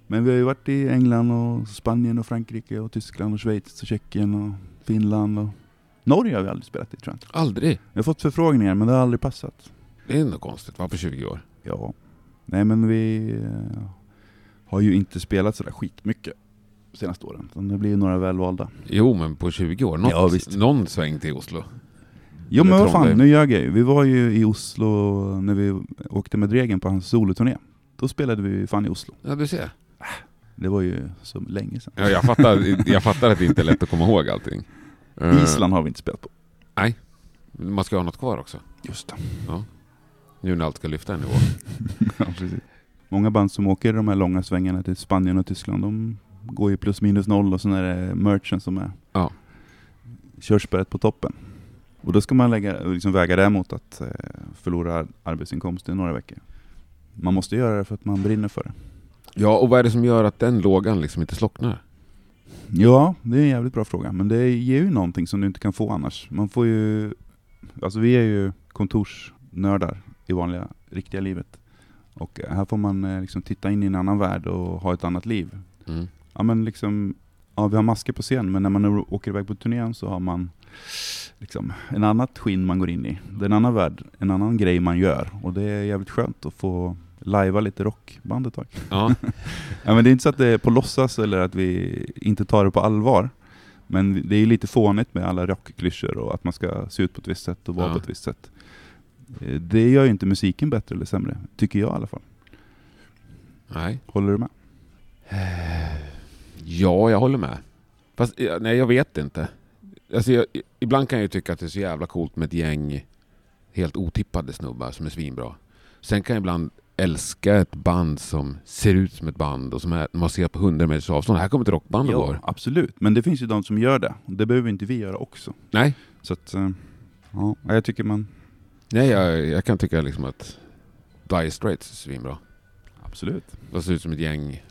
Men vi har ju varit i England och Spanien och Frankrike och Tyskland och Schweiz och Tjeckien och Finland och Norge har vi aldrig spelat i tror jag. Aldrig? Vi har fått förfrågningar men det har aldrig passat. Det är nog konstigt. Var på 20 år? Ja. Nej men vi eh, har ju inte spelat sådär skitmycket de senaste åren. Det blir några välvalda. Jo, men på 20 år. Något, Ja, visst. Någon sväng till Oslo. Jo men vad fan, nu ljög jag ju. Vi var ju i Oslo när vi åkte med Dregen på hans soloturné. Då spelade vi ju fan i Oslo. Ja, du ser. Det var ju så länge sedan. Ja, jag, fattar, jag fattar att det inte är lätt att komma ihåg allting. Eh, Island har vi inte spelat på. Man ska ha något kvar också. Just det. Nu när allt ska lyfta en nivå. (laughs) ja, precis. Många band som åker de här långa svängarna till Spanien och Tyskland, de går ju plus minus noll och sen är det merchen som är Ja. körsbäret på toppen. Och då ska man lägga, liksom väga det mot att eh, förlora arbetsinkomst i några veckor. Man måste göra det för att man brinner för det. Ja, och vad är det som gör att den lågan liksom inte slocknar? Ja, det är en jävligt bra fråga. Men det ger ju någonting som du inte kan få annars. Man får ju... Alltså vi är ju kontorsnördar i vanliga, riktiga livet. Och eh, här får man eh, liksom titta in i en annan värld och ha ett annat liv. Mm. Ja men liksom, ja vi har masker på scen men när man åker iväg på turnén så har man liksom en annat skinn man går in i. Det är en annan värld, en annan grej man gör. Och det är jävligt skönt att få lajva lite rockband ett tag. Ja. (laughs) Ja, men det är inte så att det är på låtsas eller att vi inte tar det på allvar. Men det är lite fånigt med alla rockklyschor och att man ska se ut på ett visst sätt och vara Ja. på ett visst sätt. Eh, Det gör ju inte musiken bättre eller sämre, tycker jag i alla fall. Nej. Håller du med? Ja, jag håller med. Fast nej, jag vet inte. Alltså, jag, ibland kan jag ju tycka att det är så jävla coolt med ett gäng helt otippade snubbar som är svinbra. Sen kan jag ibland älska ett band som ser ut som ett band och som är, man ser på 100 meters avstånd. Här kommer ett rockband och går. absolut. Men det finns ju de som gör det. Det behöver inte vi göra också. Nej, Så att, eh, ja, jag tycker man... nej jag, jag kan tycka liksom att Dire Straits är svinbra. Absolut. De ser ut som ett gäng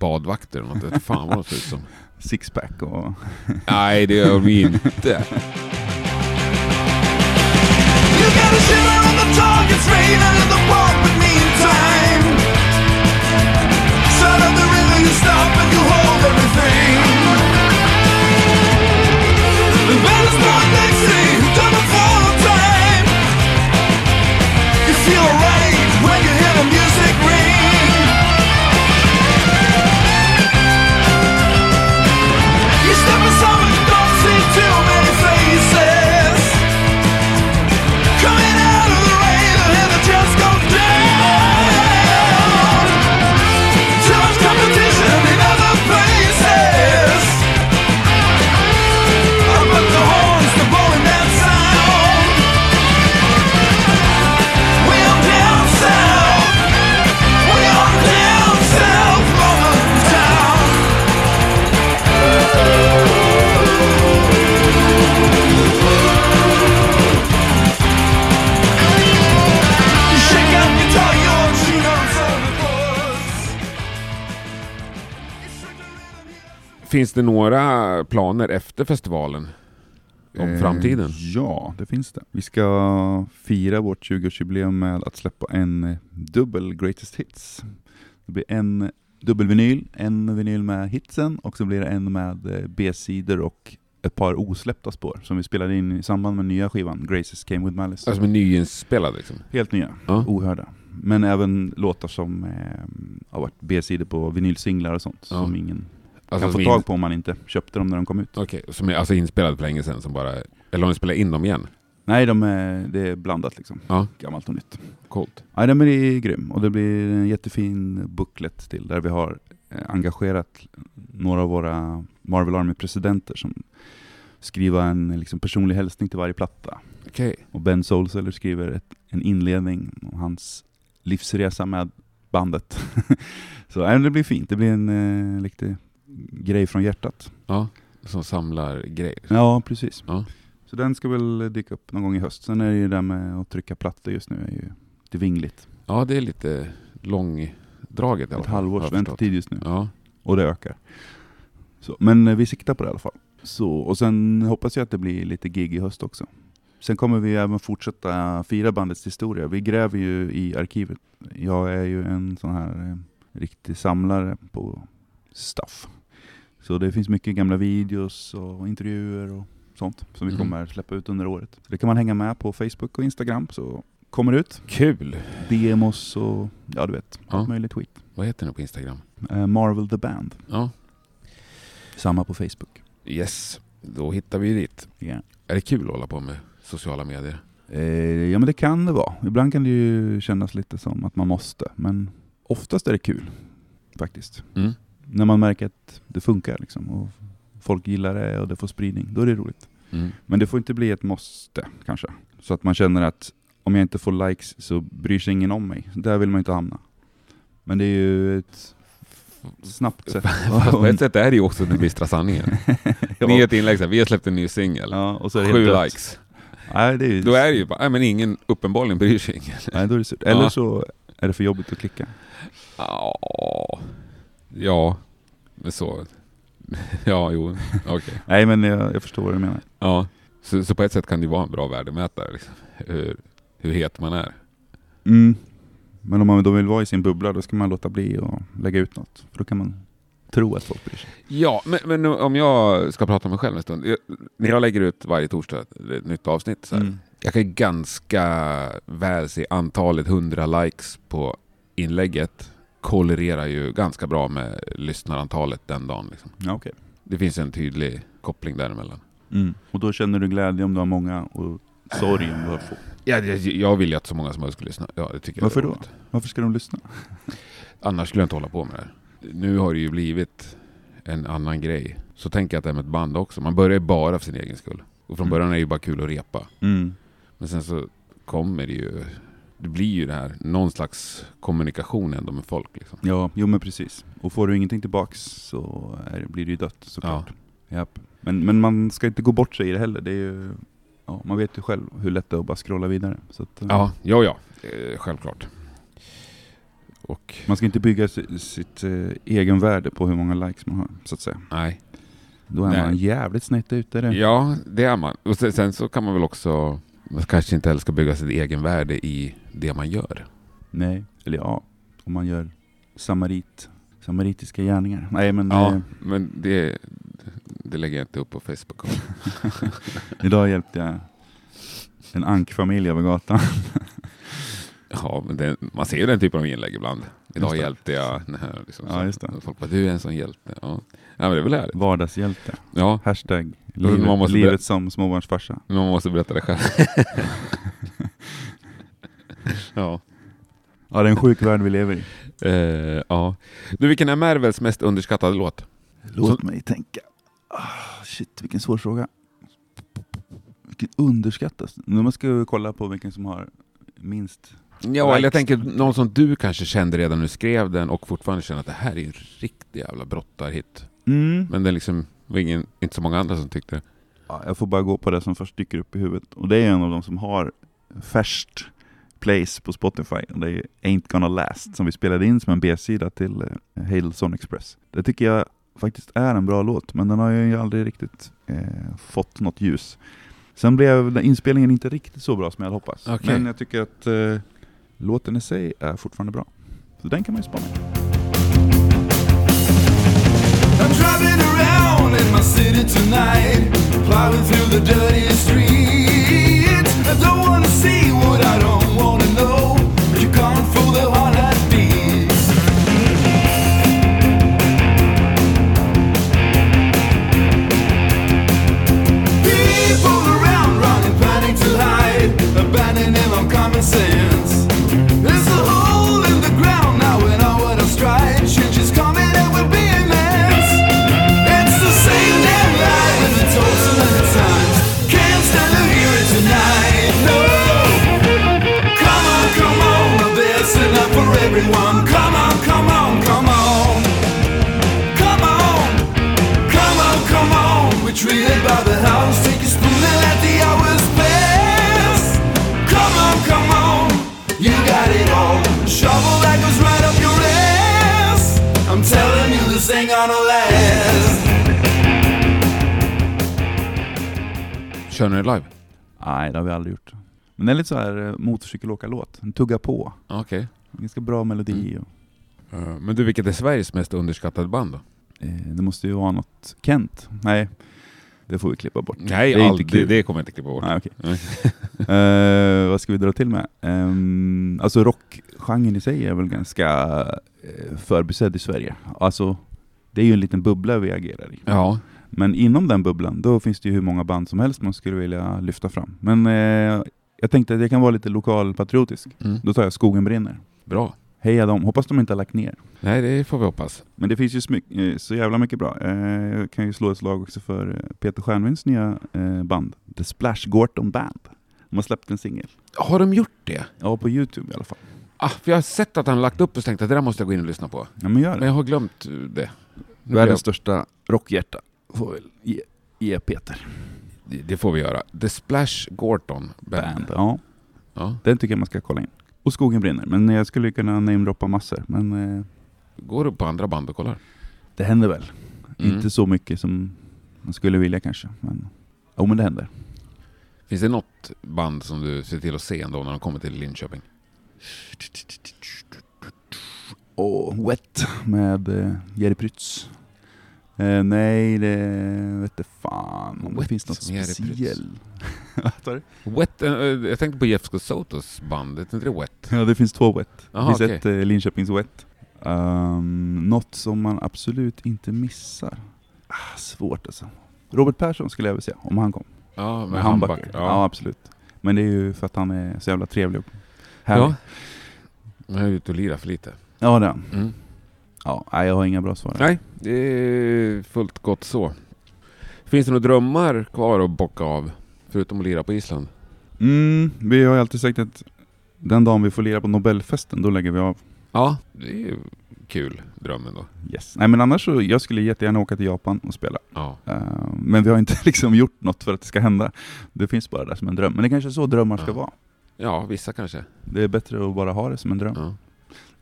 badvakter eller något. Fan vad de ser ut som. Sixpack och... Nej, det gör de inte. You gotta shiver in the target's raining in the park, but meantime, side of the river you stop and you hold everything. The battle's not Finns det några planer efter festivalen? Om Eh, framtiden? Ja, det finns det. Vi ska fira vårt 20-årsjubileum med att släppa en eh, dubbel Greatest Hits. Det blir en dubbelvinyl, en vinyl med hitsen och så blir det en med eh, B-sidor och ett par osläppta spår som vi spelade in i samband med nya skivan Graces Came With Malice. Alltså med nyinspelad liksom? Helt nya, Ja. ohörda. Men även låtar som eh, har varit B-sidor på vinylsinglar och sånt, Ja. som ingen Alltså kan få tag på om man inte köpte dem när de kom ut. Okej, som är alltså inspelad för länge sedan som bara... Eller om ni spelar in dem igen? Nej, de är, det är blandat liksom. Ja. Gammalt och nytt. Coolt. Ja, den blir grym och det blir en jättefin booklet till där vi har eh, engagerat några av våra Marvel Army-presidenter som skriver en liksom, personlig hälsning till varje platta. Okej. Och Ben Solseller skriver ett, en inledning om hans livsresa med bandet. (laughs) Så ja, det blir fint, det blir en eh, grej från hjärtat. Ja, som samlar grejer. Ja, precis. Ja. Så den ska väl dyka upp någon gång i höst. Sen är det ju det med att trycka plattor just nu är ju lite vingligt. Ja, det är lite långdraget i alla Ett fall, halvårs väntetid just nu. Ja. Och det ökar. Så, men eh, vi siktar på det i alla fall. Så, och sen hoppas jag att det blir lite gig i höst också. Sen kommer vi även fortsätta fira bandets historia. Vi gräver ju i arkivet. Jag är ju en sån här eh, riktig samlare på stuff. Så det finns mycket gamla videos och intervjuer och sånt som vi Mhm. kommer släppa ut under året. Så det kan man hänga med på Facebook och Instagram så kommer det ut. Kul! DM oss och ja du vet, Ja. allt möjligt skit. Vad heter ni på Instagram? Eh, Marvel the Band. Ja. Samma på Facebook. Yes, då hittar vi dit. Ja. Är det kul att hålla på med sociala medier? Eh, ja men det kan det vara. Ibland kan det ju kännas lite som att man måste, men oftast är det kul. Faktiskt. Mm. När man märker att det funkar liksom, och folk gillar det och det får spridning, då är det roligt. Mm. Men det får inte bli ett måste kanske. Så att man känner att om jag inte får likes så bryr sig ingen om mig. Där vill man inte hamna. Men det är ju ett snabbt sätt. (laughs) På ett sätt är det ju också den bistra sanningen. (laughs) ja. Ni gör ett inlägg vi har släppt en ny singel. ja, Sju likes. Nej, det är ju, Då är det ju bara, nej men ingen, uppenbarligen bryr sig ingen. nej, då är det surt. Eller Ja. så är det för jobbigt att klicka. Ja, så. (laughs) Ja, jo, okej. (laughs) Nej men jag, jag förstår vad du menar. Ja, så, så på ett sätt kan det vara en bra värdemätare, liksom. hur, hur het man är. Mm. Men om man då vill vara i sin bubbla, då ska man låta bli och lägga ut något. För då kan man tro att folk bryr sig. Ja, men, men om jag ska prata om mig själv en stund. Jag, när jag lägger ut varje torsdag ett nytt avsnitt, så här, Mm. jag kan ganska väl se antalet 100 likes på inlägget korrelerar ju ganska bra med lyssnarantalet den dagen. Liksom. Ja, okej. Det finns en tydlig koppling däremellan. Mm. Och då känner du glädje om du har många och sorg om du har få. Ja, jag, jag vill ju att så många som möjligt ska lyssna. Ja, det tycker jag Varför då? roligt. Varför ska de lyssna? (laughs) Annars skulle jag inte hålla på med det här. Nu har det ju blivit en annan grej. Så tänker jag att det är med ett band också. Man börjar ju bara för sin egen skull. Och från Mm. början är det ju bara kul att repa. Mm. Men sen så kommer det ju... Det blir ju det här, någon slags kommunikation ändå med folk. Liksom. Ja, jo men precis. Och får du ingenting tillbaks så är, blir det ju dött såklart. Japp. Men, men man ska inte gå bort sig i det heller. Det är ju, ja, man vet ju själv hur lätt det är att bara scrolla vidare. Så att, eh, Ja, ja, ja. Eh, självklart. Och Man ska inte bygga si- sitt eh, egen värde på hur många likes man har, så att säga. nej. Då är Nej. man jävligt snett ute. Det. Ja, det är man. Och sen, sen så kan man väl också... Man kanske inte heller ska bygga sitt egen värde i det man gör. Nej, eller ja, om man gör samarit, samaritiska gärningar. Nej men Ja, eh, men det, det lägger jag inte upp på Facebook. (laughs) idag hjälpte jag en ankfamilj över gatan. (laughs) Ja, men det, man ser ju den typen av inlägg ibland. Idag hjälpte jag den här. Liksom, Ja, just det. Folk bara, du är en sån hjälte. Ja, ja men det är väl härligt. Vardagshjälte. Ja, Hashtag livet, livet som småbarnsfarsa. man måste berätta det själv. (laughs) ja. Ja, det är en sjuk värld vi lever i. Eh, ja. Du, vilken är Marvels mest underskattade låt? Låt mig tänka. Ah, shit, vilken svår fråga. Vilken underskattas? Nu måste jag kolla på vilken som har minst. Ja, eller jag tänker någon som du kanske kände redan när du skrev den och fortfarande känner att det här är en riktig jävla brottarhit. Mm. Men det är liksom var ingen, inte så många andra som tyckte det. Ja, jag får bara gå på det som först dyker upp i huvudet. Och det är en av de som har färskt place på Spotify. Och det är Ain't Gonna Last som vi spelade in som en B-sida till uh, Hadelson Express. Det tycker jag faktiskt är en bra låt, men den har ju aldrig riktigt eh, fått något ljus. Sen blev den inspelningen inte riktigt så bra som jag hade hoppats. Okej. Men jag tycker att eh, låten i sig är fortfarande bra. Så den kan man ju spana. I'm driving around in my city tonight, plowing through the dirty streets. I don't wanna see what I don't abandoning on vi aldrig gjort. Men det är lite så här eh, motorcykelåkarlåt. Den tuggar på. Okej. Ganska bra melodi. Och, Eh, Men du, vilket är Sveriges mest underskattade band då? eh, det måste ju vara något Kent. Nej, det får vi klippa bort. Nej, det är inte det, kul. det kommer jag inte klippa bort. Nej. Nej. (laughs) Eh, vad ska vi dra till med? Um, alltså rockgenren i sig är väl ganska uh, förbisedd i Sverige. Alltså, det är ju en liten bubbla vi agerar i. Ja, Men inom den bubblan, då finns det ju hur många band som helst man skulle vilja lyfta fram. Men eh, jag tänkte att det kan vara lite lokalpatriotisk. mm. Då tar jag Skogen brinner. bra. Heja dem, hoppas de inte har lagt ner. Nej, det får vi hoppas. Men det finns ju eh, så jävla mycket bra. Eh, jag kan ju slå ett slag också för eh, Peter Stjernvinds nya band, The Splash Gorton Band. De har släppt en singel. Har de gjort det? Ja, på Youtube i alla fall. Ah, för jag har sett att han lagt upp och tänkt att det där måste jag gå in och lyssna på. Ja men gör Men det. jag har glömt det. Nu Världens jag- största rockhjärta får väl ge, ge Peter. Det, det får vi göra. The Splash Gorton Band. Band. Ja, Ja. den tycker jag man ska kolla in. Och Skogen brinner. Men jag skulle kunna namedroppa massor. Men eh, Går du på andra band och kollar? det händer väl. Mm. Inte så mycket som man skulle vilja kanske. Men, jo men det händer. Finns det något band som du ser till att se ändå när de kommer till Linköping? Och Wet med eh, Jerry Prytz. Eh, nej, det vet inte fan om det Wet finns något som Jerry Prytz. speciell. (laughs) Vad sa du? Wet, eh, jag tänkte på Jeff Sotos band, är inte det Wet? Ja, det finns två Wet. Aha, det finns okej. ett eh, Linköpings Wet. Um, något som man absolut inte missar. Ah, svårt alltså. Robert Persson skulle jag vilja säga, om han kom. Ja, med Med handback. handbacker. Ja. Ja. absolut. Men det är ju för att han är så jävla trevlig och härlig. ja. Jag är ute och lirar för lite. Ja, det är han. Mm. Ja, nej, jag har inga bra svar. Nej, det är fullt gott så. Finns det några drömmar kvar att bocka av? Förutom att lira på Island? Mm, vi har ju alltid sagt att den dagen vi får lira på Nobelfesten, då lägger vi av. Ja, det är ju kul. Drömmen då. Yes. Nej men annars så, jag skulle jättegärna åka till Japan och spela. Ja. Eh, men vi har inte (laughs) liksom gjort något för att det ska hända. Det finns bara där som en dröm. Men det kanske är så drömmar ska Ja. vara. ja, vissa kanske. Det är bättre att bara ha det som en dröm. Ja.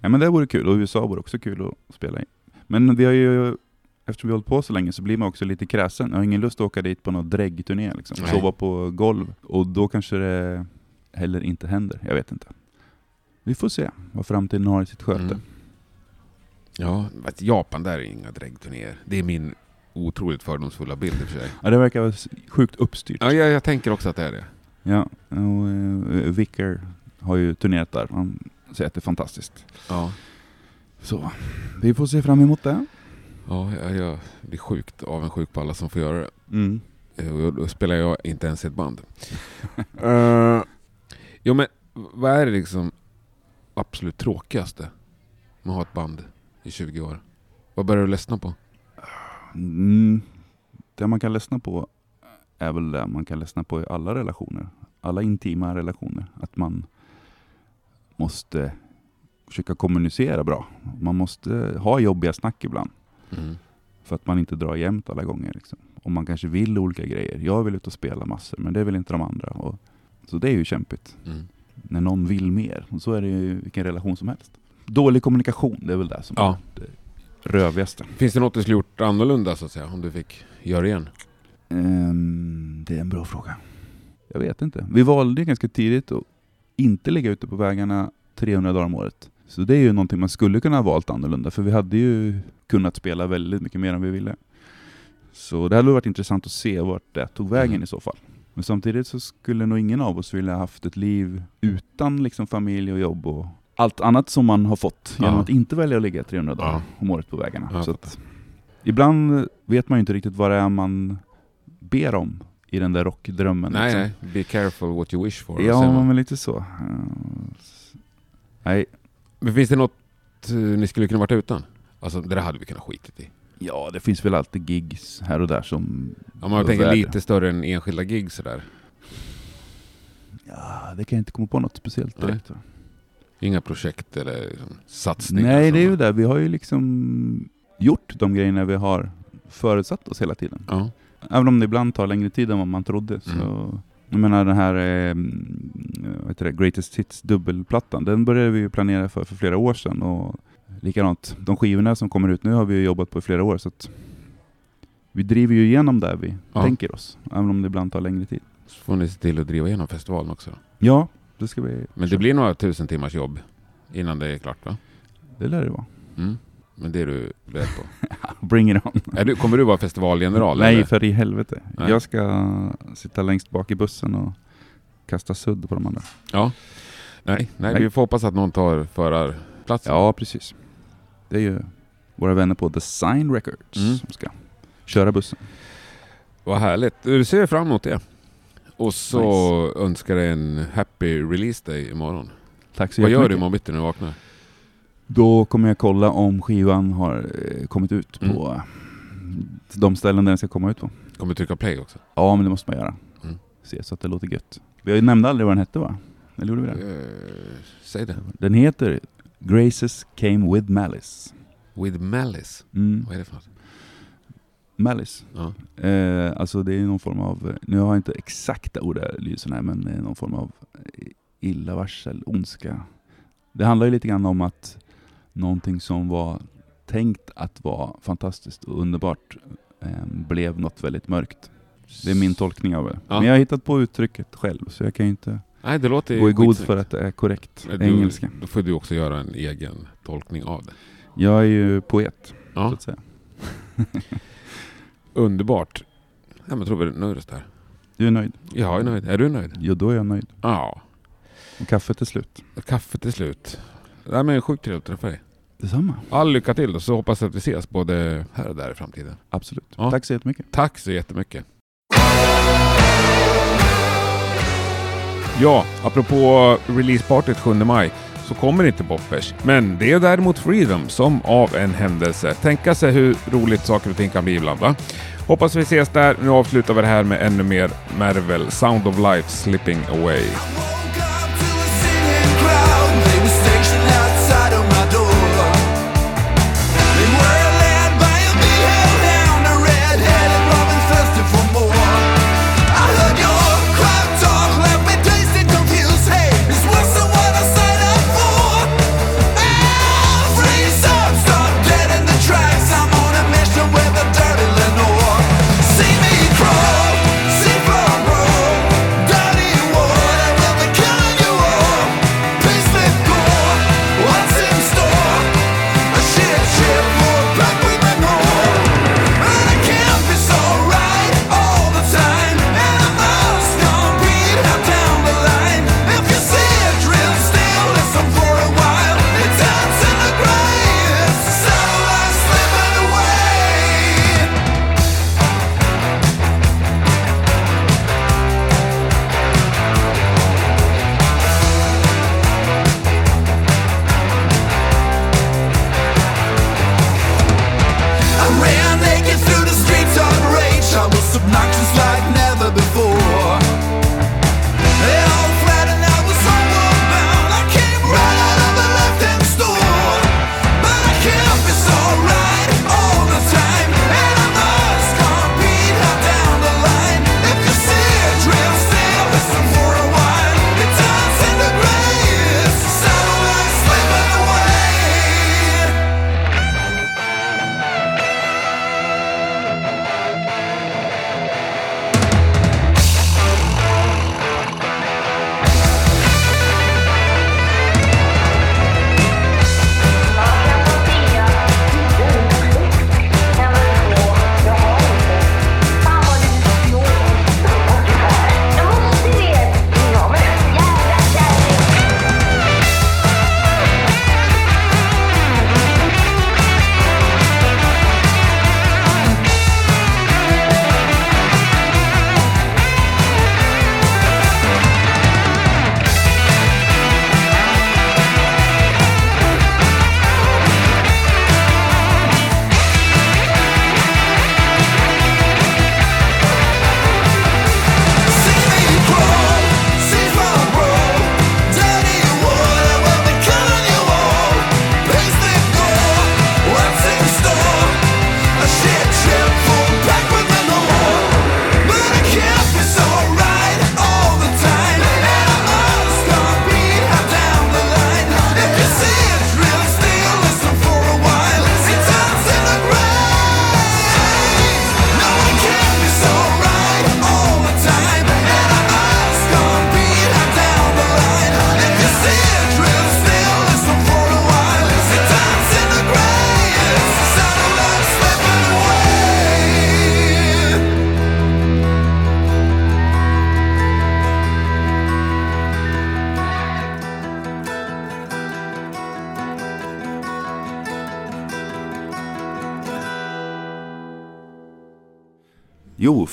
Ja men det vore kul, och USA vore också kul att spela i. Men vi har ju, eftersom vi har hållit på så länge så blir man också lite kräsen. Jag har ingen lust att åka dit på någon dräggturné liksom. Nej. Sova på golv. Och då kanske det heller inte händer. Jag vet inte. Vi får se vad framtiden har i sitt sköte. Mm. Ja, Japan där är inga dräggturnéer. Det är min otroligt fördomsfulla bild i och för sig. Ja, det verkar vara sjukt uppstyrt. Ja, jag, jag tänker också att det är det. Ja, och uh, Vicker har ju turnerat där. Han säger att det är fantastiskt. Ja, Så vi får se fram emot det. ja jag, jag blir sjukt avundsjuk på alla som får göra det. Mm. Eh, Och då spelar jag inte ens ett band. uh, (laughs) jo men, vad är det liksom absolut tråkigaste med att ha ett band i 20 år? Vad börjar du ledsna på? Mm. Det man kan ledsna på är väl det man kan ledsna på i alla relationer. Alla intima relationer. Att man måste försöka kommunicera bra. Man måste ha jobbiga snack ibland. Mm. För att man inte drar jämnt alla gånger. Liksom. Och man kanske vill olika grejer. Jag vill ut och spela massor, men det vill inte de andra. Och, så det är ju kämpigt. Mm. När någon vill mer. Och så är det ju vilken relation som helst. Dålig kommunikation, det är väl det som Ja. är det rövigaste. Finns det något du skulle gjort annorlunda så att säga? Om du fick göra igen? Ehm, det är en bra fråga. Jag vet inte. Vi valde ganska tidigt att inte ligga ute på vägarna 300 dagar om året. Så det är ju någonting man skulle kunna ha valt annorlunda, för vi hade ju kunnat spela väldigt mycket mer än vi ville. Så det hade varit intressant att se vart det tog vägen Mm. i så fall. Men samtidigt så skulle nog ingen av oss vilja ha haft ett liv utan liksom familj och jobb och allt annat som man har fått genom Ja. att inte välja att ligga 300 dagar Ja. om året på vägarna. Ja, så att, ibland vet man ju inte riktigt vad det är man ber om i den där rockdrömmen. Nej, liksom. nej. Be careful what you wish for. Ja, men lite så. Eh, Nej, Men finns det något eh, ni skulle kunna varit utan? Alltså det där hade vi kunnat skitit i. ja det finns väl alltid gigs här och där som... Om man tänker värre. lite större än enskilda gig sådär. Ja, det kan jag inte komma på något speciellt Nej. direkt. va. Inga projekt eller liksom, satsningar. Nej, det är ju det. Vi har ju liksom gjort de grejerna vi har förutsatt oss hela tiden. Ja. Även om det ibland tar längre tid än vad man trodde. Så, Mm. jag menar den här eh, vad heter det, Greatest Hits dubbelplattan, den började vi planera för för flera år sedan. Och likadant, de skivorna som kommer ut nu har vi jobbat på i flera år. Så vi driver ju igenom där vi Ja. tänker oss, även om det ibland tar längre tid. Så får ni se till att driva igenom festivalen också. Ja, det ska vi... Men det blir några tusen timmars jobb innan det är klart va? Det lär det vara. Mm. Men det är du beredd på. (laughs) Bring it on. är du, kommer du vara festivalgeneral? Nej, eller? för i helvete. Nej. Jag ska sitta längst bak i bussen och kasta sudd på de andra. Ja. Nej, nej, Nej. vi får hoppas att någon tar förarplatsen. Ja, precis. Det är ju våra vänner på Design Records Mm. som ska köra bussen. Vad härligt. Du ser fram emot det. Och så Nice. önskar jag en happy release day imorgon. Tack så Vad gör du imorgon bitti när du vaknar? Då kommer jag kolla om skivan har eh, kommit ut Mm. på de ställen där den ska komma ut på. Kommer du trycka play också? Ja, men det måste man göra. Mm. Se så att det låter gött. Vi nämnde aldrig vad den hette va? Eller gjorde vi det? Eh, säg det. Den heter Graces Came With Malice. With malice. Mm. Vad är det för något? Malice. Ja. Eh, alltså det är någon form av, nu har jag inte exakta ordalydelsen här, men det är någon form av eh, illavarsel, ondska. Det handlar ju lite grann om att någonting som var tänkt att vara fantastiskt och underbart eh, blev något väldigt mörkt. Det är min tolkning av det. Ja. Men jag har hittat på uttrycket själv, så jag kan ju inte Nej, det låter gå i god för att det är korrekt du- engelska. Då får du också göra en egen tolkning av det. Jag är ju poet, så Ja, att säga. (laughs) underbart. Ja, men tror vi oss där. Du är nöjd? Jag är nöjd. Är du nöjd? Jo, då är jag nöjd. Ja. Och kaffet är slut. Kaffe till slut. Nej, men sjukt trevligt att träffa dig. Detsamma. All lycka till och så hoppas jag att vi ses både här och där i framtiden. Absolut. Ja. Tack så jättemycket. Tack så jättemycket. Ja, apropå releasepartyt 7 maj så kommer inte Boppers. Men det är däremot Freedom som av en händelse. Tänka sig hur roligt saker och ting kan bli ibland va? Hoppas vi ses där. Nu avslutar vi det här med ännu mer Marvel, Sound of Life Slipping Away.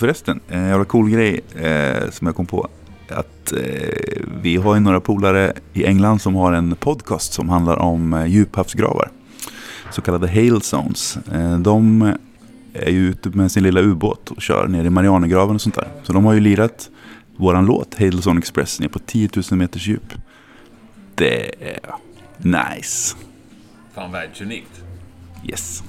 Förresten. En jävla cool grej eh, som jag kom på. Att eh, vi har ju några polare i England som har en podcast som handlar om eh, djuphavsgravar. Så kallade hail zones. Eh, de är ju ute med sin lilla ubåt och kör ner i Marianergraven och sånt där. Så de har ju lirat våran låt Hail Zone Express ner på 10 000 meters djup. Det är nice. Fan världsunikt. Yes.